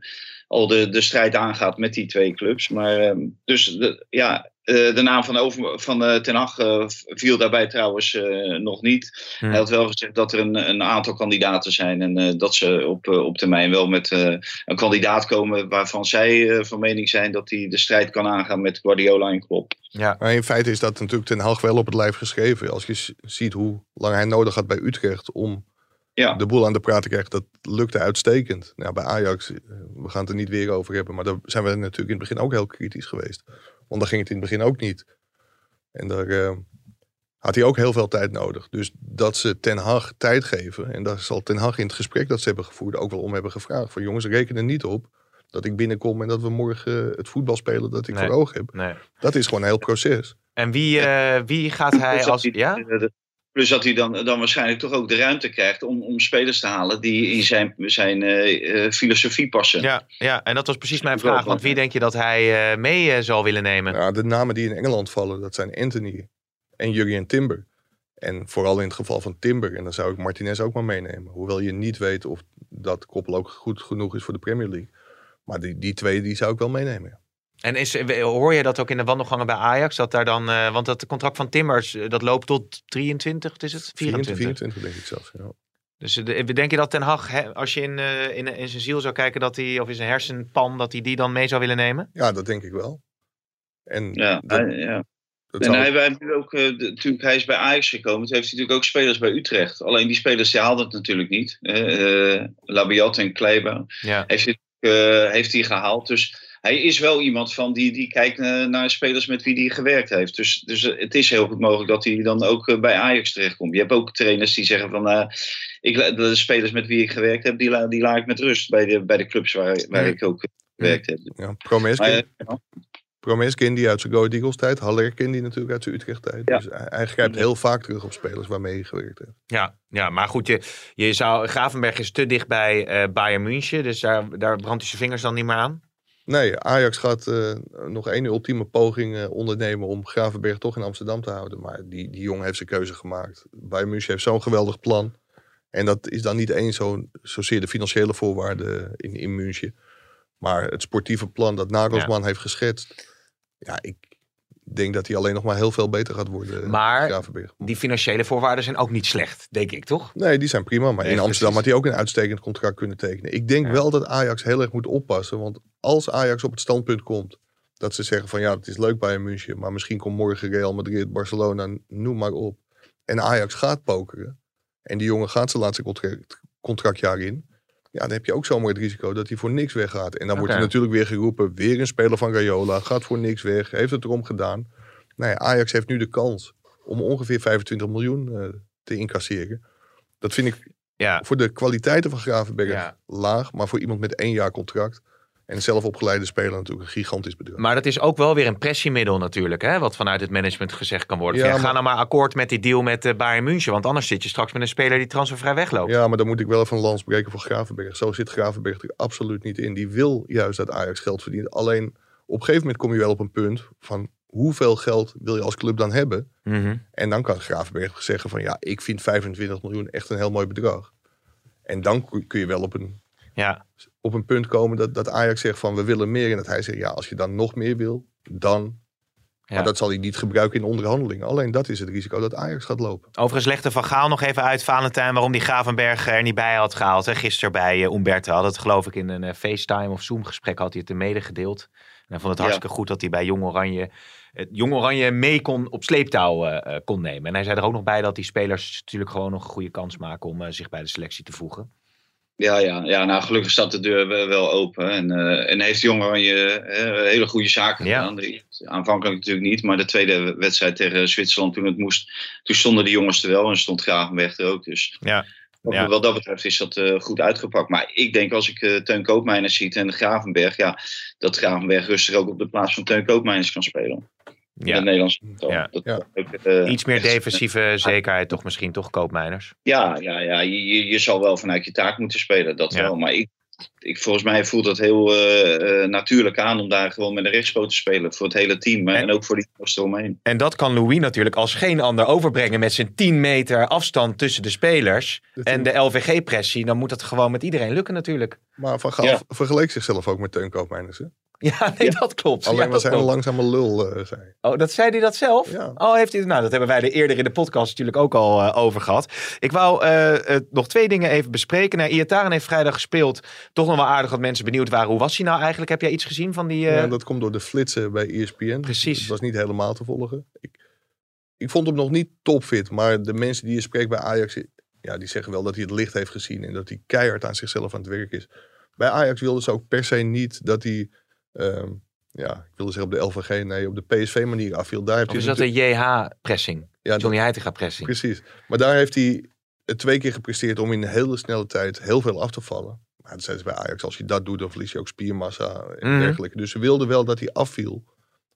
al de, de strijd aangaat met die twee clubs. Maar ehm, dus de, ja, eh, de naam van, over, van eh, Ten Hag eh, viel daarbij trouwens eh, nog niet. Hmm. Hij had wel gezegd dat er een, een aantal kandidaten zijn en eh, dat ze op, op termijn wel met eh, een kandidaat komen waarvan zij eh, van mening zijn dat hij de strijd kan aangaan met Guardiola en Klopp. Ja, maar in feite is dat natuurlijk ten Hag wel op het lijf geschreven. Als je ziet hoe lang hij nodig had bij Utrecht om Ja. de boel aan de praat te krijgen, dat lukte uitstekend. Nou, bij Ajax, eh, we gaan het er niet weer over hebben, maar daar zijn we natuurlijk in het begin ook heel kritisch geweest. Want daar ging het in het begin ook niet. En daar eh, had hij ook heel veel tijd nodig. Dus dat ze Ten Hag tijd geven, en daar zal Ten Hag in het gesprek dat ze hebben gevoerd ook wel om hebben gevraagd. Van jongens, reken er niet op dat ik binnenkom en dat we morgen het voetbal spelen dat ik Nee. voor ogen heb. nee. Dat is gewoon een heel proces. En wie, eh, wie gaat (laughs) hij als. hij- Ja? Plus dat hij dan, dan waarschijnlijk toch ook de ruimte krijgt om, om spelers te halen die in zijn, zijn eh, eh, filosofie passen. Ja, ja, en dat was precies mijn vraag. Want wie denk je dat hij eh, mee eh, zal willen nemen? Ja, de namen die in Engeland vallen, dat zijn Anthony en Jurgen Timber. En vooral in het geval van Timber, en dan zou ik Martinez ook maar meenemen. Hoewel je niet weet of dat koppel ook goed genoeg is voor de Premier League. Maar die, die twee, die zou ik wel meenemen. ja. En is, eh, hoor je dat ook in de wandelgangen bij Ajax? Dat daar dan, eh, want dat contract van Timmers, eh, dat loopt tot 23, wat is het? 24. 24 denk ik zelfs. Ja. Dus eh, de- denk je dat Ten Hag, hè, als je in, eh, in, in zijn ziel zou kijken, dat hij, of in zijn hersenpan, dat hij die dan mee zou willen nemen? ja, dat denk ik wel. En Ja, dat, hij- ja. dat En hij, nu ook, eh, de- natuurlijk, hij is bij Ajax gekomen. Toen heeft hij natuurlijk ook spelers bij Utrecht. Alleen die spelers die haalden het natuurlijk niet. Eh eh, Labiat en Kleiber Ja. heeft hij, eh, heeft hij gehaald. Dus hij is wel iemand van die, die kijkt eh, naar spelers met wie hij gewerkt heeft. Dus, dus eh, het is heel goed mogelijk dat hij dan ook eh, bij Ajax terechtkomt. Je hebt ook trainers die zeggen van... eh, ik, de spelers met wie ik gewerkt heb, die, la, die laat ik met rust bij de, bij de clubs waar, waar Ja. ik ook gewerkt heb. ja, Promes die uit zijn Go Eagles tijd. Haller die natuurlijk uit zijn Utrecht tijd. Ja. Dus hij, hij grijpt heel vaak terug op spelers waarmee hij gewerkt heeft. Ja, ja, maar goed, je, je zou, Gravenberg is te dicht bij eh Bayern München, dus daar, daar brandt hij zijn vingers dan niet meer aan. Nee, Ajax gaat eh, nog één ultieme poging eh, ondernemen om Gravenberg toch in Amsterdam te houden. Maar die, die jongen heeft zijn keuze gemaakt. Bayern München heeft zo'n geweldig plan. En dat is dan niet eens zo, zozeer de financiële voorwaarden in, in München. Maar het sportieve plan dat Nagelsman heeft geschetst. Ja, ik denk dat hij alleen nog maar heel veel beter gaat worden. Maar- Gravenberg. Die financiële voorwaarden zijn ook niet slecht, denk ik, toch? Nee, die zijn prima. Maar Nee, in Amsterdam precies. had hij ook een uitstekend contract kunnen tekenen. Ik denk Ja. wel dat Ajax heel erg moet oppassen. Want als Ajax op het standpunt komt dat ze zeggen van ja, het is leuk bij een München. Maar misschien komt morgen Real Madrid, Barcelona, noem maar op. En Ajax gaat pokeren. En die jongen gaat zijn laatste contract, contractjaar in. Ja, dan heb je ook zomaar het risico dat hij voor niks weggaat. En dan wordt er Oké. natuurlijk weer geroepen, weer een speler van Rayola. Gaat voor niks weg, heeft het erom gedaan. Nou ja, Ajax heeft nu de kans om ongeveer 25 miljoen eh, te incasseren. Dat vind ik Ja. voor de kwaliteiten van Gravenberg Ja. laag. Maar voor iemand met één jaar contract en zelf opgeleide speler natuurlijk een gigantisch bedrag. Maar dat is ook wel weer een pressiemiddel natuurlijk, hè? wat vanuit het management gezegd kan worden. Ja, Ga nou maar akkoord met die deal met eh, Bayern München, want anders zit je straks met een speler die transfervrij wegloopt. Ja, maar dan moet ik wel even een lans breken voor Gravenberg. Zo zit Gravenberg er absoluut niet in. Die wil juist dat Ajax geld verdient. Alleen op een gegeven moment kom je wel op een punt van hoeveel geld wil je als club dan hebben? Mhm. En dan kan Gravenberg zeggen van ja, ik vind 25 miljoen echt een heel mooi bedrag. En dan kun je wel op een, Ja. Op een punt komen dat, dat Ajax zegt van we willen meer. En dat hij zegt ja, als je dan nog meer wil, dan... Ja. Maar dat zal hij niet gebruiken in onderhandelingen. Alleen dat is het risico dat Ajax gaat lopen. Overigens legde Van Gaal nog even uit, Valentijn, waarom die Gravenberg er niet bij had gehaald. Hè? Gisteren bij eh, Umberto had het geloof ik in een eh, FaceTime of Zoom gesprek had hij het er medegedeeld. En hij vond het Ja. hartstikke goed dat hij bij Jong Oranje, het Jong Oranje mee kon, op sleeptouw eh, eh, kon nemen. En hij zei er ook nog bij dat die spelers natuurlijk gewoon nog een goede kans maken om eh, zich bij de selectie te voegen. Ja, ja, ja, nou gelukkig staat de deur wel, open. En, eh, en heeft de jongen Oranje eh, hele goede zaken Ja. gedaan. De- aanvankelijk natuurlijk niet, maar de tweede wedstrijd tegen Zwitserland toen het moest, toen stonden de jongens er wel en stond Gravenberg er ook. Dus Ja. wat, Ja. wat dat betreft is dat eh, goed uitgepakt. Maar ik denk als ik eh, Teun Koopmeiners ziet en Gravenberg, ja, dat Gravenberg rustig ook op de plaats van Teun Koopmeiners kan spelen. Ja. Nederlands. Ja. Dat, Ja. ook, eh, Iets meer defensieve zekerheid toch misschien, toch Koopmeiners? Ja, ja, ja. Je, je, je zal wel vanuit je taak moeten spelen, dat Ja. wel. Maar ik, ik, volgens mij voelt dat heel eh, eh, natuurlijk aan om daar gewoon met een rechtspoot te spelen. Voor het hele team En- en ook voor die jongens eromheen. En dat kan Louis natuurlijk als geen ander overbrengen met zijn 10 meter afstand tussen de spelers Dat en de LVG-pressie. Dan moet dat gewoon met iedereen lukken natuurlijk. Maar Van Gaal Ja. vergeleek zichzelf ook met Teun Koopmeiners. Hè? Ja, nee, dat klopt. Alleen ja, was dat hij een langzame lul, eh, zei. Oh, dat zei hij dat zelf? Ja. Oh, heeft hij Nou, dat hebben wij er eerder in de podcast natuurlijk ook al eh, over gehad. Ik wou eh, nog twee dingen even bespreken. Nou, Iataren heeft vrijdag gespeeld. Toch nog wel aardig dat mensen benieuwd waren. Hoe was hij nou eigenlijk? Heb jij iets gezien van die... Ja, dat komt door de flitsen bij ESPN. Precies. Het was niet helemaal te volgen. Ik, ik vond hem nog niet topfit. Maar de mensen die je spreekt bij Ajax... Ja, die zeggen wel dat hij het licht heeft gezien. En dat hij keihard aan zichzelf aan het werk is. Bij Ajax wilden ze ook per se niet dat hij... ehm, ja, ik wilde zeggen op de LVG. Nee, op de PSV-manier afviel. Daar heeft of is hij dat natuurlijk- de JH-pressing? ja, Johnny Heitinga-pressing? Precies. Maar daar heeft hij het twee keer gepresteerd om in een hele snelle tijd heel veel af te vallen. Maar dat zeiden ze bij Ajax, als je dat doet, dan verlies je ook spiermassa en Mhm. dergelijke. Dus ze wilden wel dat hij afviel,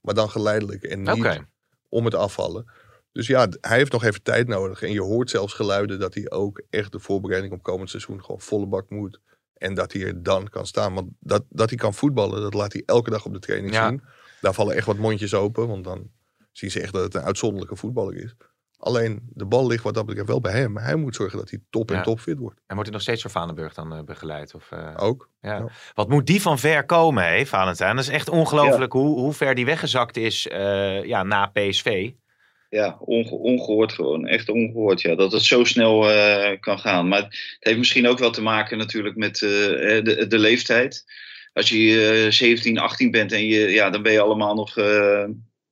maar dan geleidelijk en niet om het afvallen. Dus ja, hij heeft nog even tijd nodig. En je hoort zelfs geluiden dat hij ook echt de voorbereiding op komend seizoen gewoon volle bak moet. En dat hij er dan kan staan. Want dat, dat hij kan voetballen, dat laat hij elke dag op de training Ja. zien. Daar vallen echt wat mondjes open, want dan zien ze echt dat het een uitzonderlijke voetballer is. Alleen de bal ligt wat dat betreft wel bij hem. Maar hij moet zorgen dat hij top en Ja. top fit wordt. En wordt hij nog steeds door Vandenburg dan eh, begeleid? Of, eh, Ook. ja. ja. Wat moet die van ver komen, hè, Valentijn? Dat is echt ongelooflijk hoe, hoe ver die weggezakt is eh, ja, na PSV. Ja, onge- ongehoord gewoon. Echt ongehoord, ja. Dat het zo snel eh, kan gaan. Maar het heeft misschien ook wel te maken natuurlijk met eh, de, de leeftijd. Als je eh 17, 18 bent en je, ja, dan ben je allemaal nog eh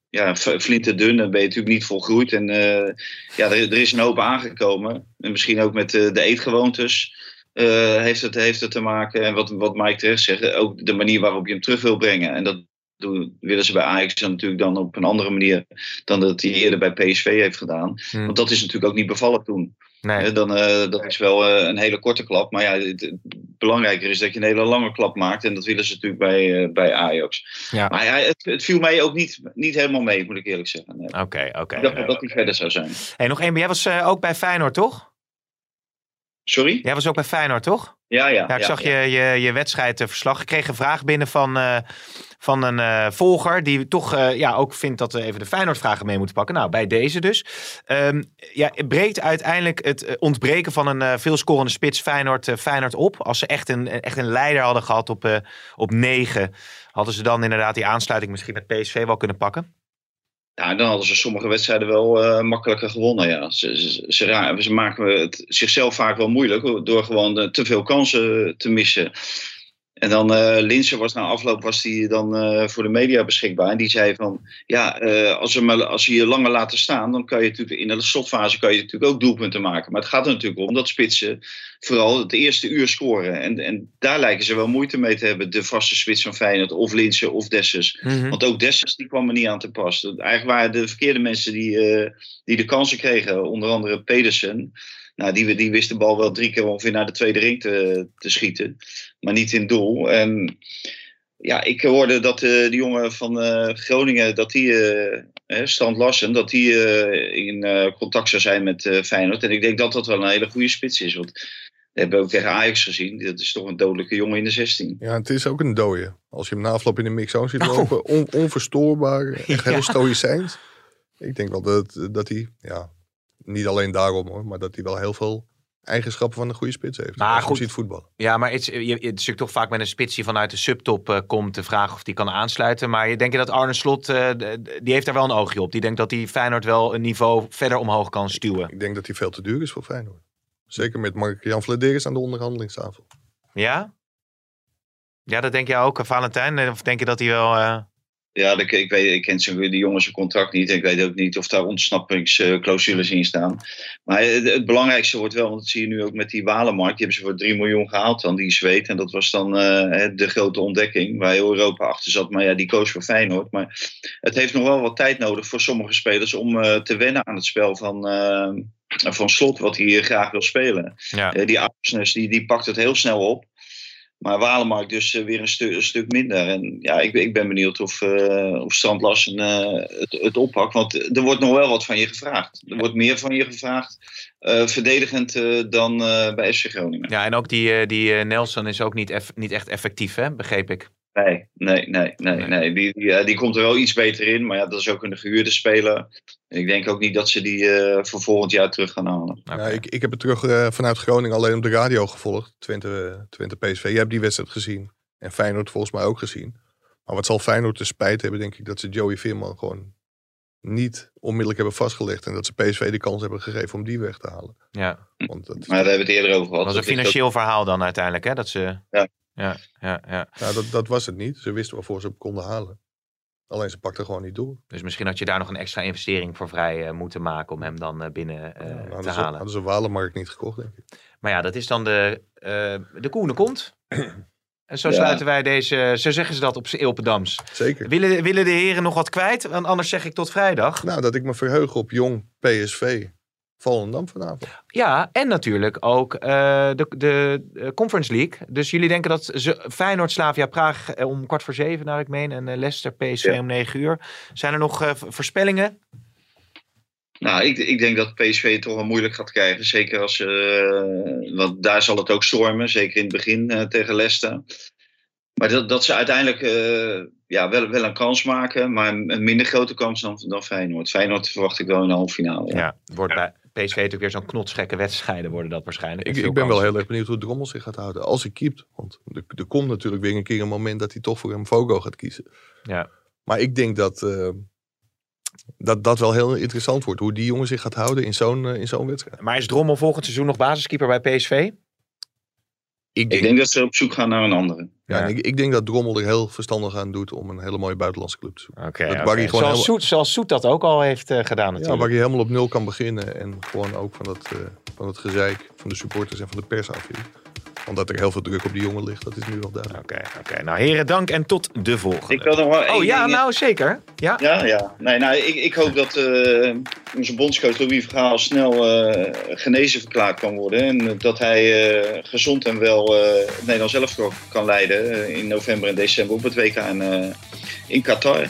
ja, flinterdun. Dan ben je natuurlijk niet volgroeid. En eh, ja, er, er is een hoop aangekomen. En misschien ook met eh, de eetgewoontes. eh, heeft, het, heeft het te maken. En wat, wat Mike terecht zegt, ook de manier waarop je hem terug wil brengen. En dat doen, willen ze bij Ajax dan natuurlijk dan op een andere manier dan dat hij eerder bij PSV heeft gedaan. Hmm. Want dat is natuurlijk ook niet bevallen toen. Nee. Dan, eh, dat is wel eh, een hele korte klap. Maar ja, het, het belangrijker is dat je een hele lange klap maakt. En dat willen ze natuurlijk bij, eh, bij Ajax. Ja. Maar ja, het, het viel mij ook niet, niet helemaal mee, moet ik eerlijk zeggen. Nee. Oké, oké. Ik dacht dat hij verder zou zijn. Hey, nog één. Jij was ook bij Feyenoord, toch? Sorry? Jij was ook bij Feyenoord, toch? Ja, ja. Ja, ik zag ja. je, je, je wedstrijdverslag. Ik kreeg een vraag binnen van, eh, van een eh, volger. Die toch eh, ja, ook vindt dat we even de Feyenoord-vragen mee moeten pakken. Nou, bij deze dus. Ehm, ja, breekt uiteindelijk het ontbreken van een veelscorende spits Feyenoord, Feyenoord op. Als ze echt een, echt een leider hadden gehad op, op negen. Hadden ze dan inderdaad die aansluiting misschien met PSV wel kunnen pakken? Ja, dan hadden ze sommige wedstrijden wel eh, makkelijker gewonnen. Ja. Ze, ze, ze, ze maken het zichzelf vaak wel moeilijk door gewoon eh, te veel kansen te missen. En dan uh, Linsen was na afloop was die dan uh, voor de media beschikbaar. En die zei van ja, uh, als, ze als je je langer laten staan, dan kan je natuurlijk in de slotfase kan je natuurlijk ook doelpunten maken. Maar het gaat er natuurlijk om dat spitsen vooral het eerste uur scoren. En, en daar lijken ze wel moeite mee te hebben, de vaste spits van Feyenoord, of Linsen of Dessers. Mm -hmm. Want ook Dessers die kwam er niet aan te pas. Eigenlijk waren de verkeerde mensen die, die de kansen kregen, onder andere Pedersen. Nou, die, die wist de bal wel drie keer ongeveer naar de tweede ring te, te schieten. Maar niet in doel. En ja, ik hoorde dat de, de jongen van uh, Groningen, dat die, uh, Strand Larsen, dat die uh, in contact zou zijn met Feyenoord. En ik denk dat dat wel een hele goede spits is. Want we hebben ook tegen Ajax gezien. Dat is toch een dodelijke jongen in de 16. Ja, het is ook een dode. Als je hem na afloop in de mix-zone ziet lopen, on, onverstoorbaar, (laughs) echt heel ja. stoïcijns. Ik denk wel dat, dat hij, ja, niet alleen daarom hoor, maar dat hij wel heel veel eigenschappen van een goede spits heeft. Maar als goed, ziet voetballen. Ja, maar het, je, het is natuurlijk toch vaak met een spits die vanuit de subtop uh, komt te vragen of die kan aansluiten. Maar je dat Arne Slot, uh, die heeft daar wel een oogje op. Die denkt dat hij Feyenoord wel een niveau verder omhoog kan stuwen. Ik, ik denk dat hij veel te duur is voor Feyenoord. Zeker met Mark-Jan Vladeris aan de onderhandelingstafel. Ja? Ja, dat denk jij ook, Valentijn? Of denk je dat hij wel... Uh... Ja, ik, ik, weet, ik ken zijn, die jongens zijn contract niet. Ik weet ook niet of daar ontsnappingsclausules in staan. Maar het, het, belangrijkste wordt wel, want dat zie je nu ook met die Walenmarkt. Die hebben ze voor 3 miljoen gehaald dan, die zweet. En dat was dan uh, de grote ontdekking waar heel Europa achter zat. Maar ja, die koos voor Feyenoord. Maar het heeft nog wel wat tijd nodig voor sommige spelers om uh, te wennen aan het spel van, uh, van Slot, wat hij graag wil spelen. Ja. die Arsenes, die, die pakt het heel snel op. Maar Walemark dus uh, weer een, stu een, stuk minder. En ja, ik, ik ben benieuwd of, uh, of Strand uh, het, het oppakt. Want er wordt nog wel wat van je gevraagd. Er wordt meer van je gevraagd. verdedigend dan bij SC Groningen. Ja, en ook die, die Nelson is ook niet, niet echt effectief, hè? begreep ik. Nee, nee, nee, nee. nee. Die, die, die, komt er wel iets beter in. Maar ja, dat is ook een gehuurde speler. Ik denk ook niet dat ze die uh, voor volgend jaar terug gaan halen. Okay. Ja, ik, ik heb het terug uh, vanuit Groningen alleen op de radio gevolgd. Twente, Twente PSV. Je hebt die wedstrijd gezien. En Feyenoord volgens mij ook gezien. Maar wat zal Feyenoord te spijt hebben, denk ik, dat ze Joey Veerman gewoon niet onmiddellijk hebben vastgelegd. En dat ze PSV de kans hebben gegeven om die weg te halen. Ja. Want dat, maar daar hebben we het eerder over gehad. Dat was een financieel verhaal dan uiteindelijk, hè? Dat ze... Ja. Ja, ja, ja. ja dat, dat was het niet. Ze wisten waarvoor ze hem konden halen. Alleen ze pakten gewoon niet door. Dus misschien had je daar nog een extra investering voor vrij uh, moeten maken om hem dan uh, binnen uh, ja, te ze, halen. Hadden ze Walenmarkt niet gekocht, denk ik. Maar ja, dat is dan de, de koene komt. (clears throat) en zo ja. sluiten wij deze, zo zeggen ze dat op Ilpendams. Zeker. Willen, willen de heren nog wat kwijt? Want anders zeg ik tot vrijdag. Nou, dat ik me verheug op jong PSV. Volendam vanavond. Ja, en natuurlijk ook uh, de, de, de Conference League. Dus jullie denken dat ze, Feyenoord, Slavia, Praag om kwart voor zeven, naar ik meen. En Leicester, PSV ja. om negen uur. Zijn er nog uh, voorspellingen? Nou, ik, ik denk dat PSV het toch wel moeilijk gaat krijgen. Zeker als ze... want daar zal het ook stormen. Zeker in het begin tegen Leicester. Maar dat, dat ze uiteindelijk ja, wel, wel een kans maken. Maar een minder grote kans dan, dan Feyenoord. Feyenoord verwacht ik wel in de halve finale. Ja, ja wordt bij... PSV natuurlijk weer zo'n knotsgekke wedstrijden worden dat waarschijnlijk. Ik, ik ben wel heel erg benieuwd hoe Drommel zich gaat houden. Als hij keept. Want er, er, komt natuurlijk weer een keer een moment dat hij toch voor een Fogo gaat kiezen. Ja. Maar ik denk dat, uh, dat dat wel heel interessant wordt. Hoe die jongen zich gaat houden in zo'n uh, in zo'n wedstrijd. Maar is Drommel volgend seizoen nog basiskeeper bij PSV? Ik denk, ik denk dat ze op zoek gaan naar een andere. Ja, ik, ik, denk dat Drommel er heel verstandig aan doet om een hele mooie buitenlandse club te zoeken. Okay, dat okay. Zoals, heel... Soet, zoals Soet dat ook al heeft uh, gedaan natuurlijk. Ja, waar je helemaal op nul kan beginnen en gewoon ook van dat, uh, van het gezeik van de supporters en van de pers af omdat er heel veel druk op die jongen ligt, dat is nu wel duidelijk. Oké, okay, oké. Nou heren, dank en tot de volgende. Ik wil nog wel oh ja, nou zeker. Ja, ja. ja. Nee, nou, ik, ik hoop dat uh, onze bondscoach Louis Vergaal snel uh, genezen verklaard kan worden. En dat hij uh, gezond en wel het Nederlands elftal kan leiden in november en december op het WK in, in Qatar.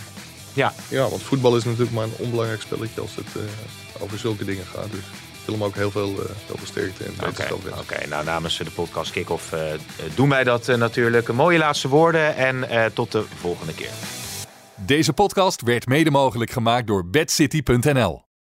Ja. ja, want voetbal is natuurlijk maar een onbelangrijk spelletje als het over zulke dingen gaat. Dus hem ook heel veel, uh, heel veel sterkte en wetenschap Oké, okay, okay. nou namens de podcast Kick-Off uh, doen wij dat uh, natuurlijk. Mooie laatste woorden en tot de volgende keer. Deze podcast werd mede mogelijk gemaakt door bedcity.nl.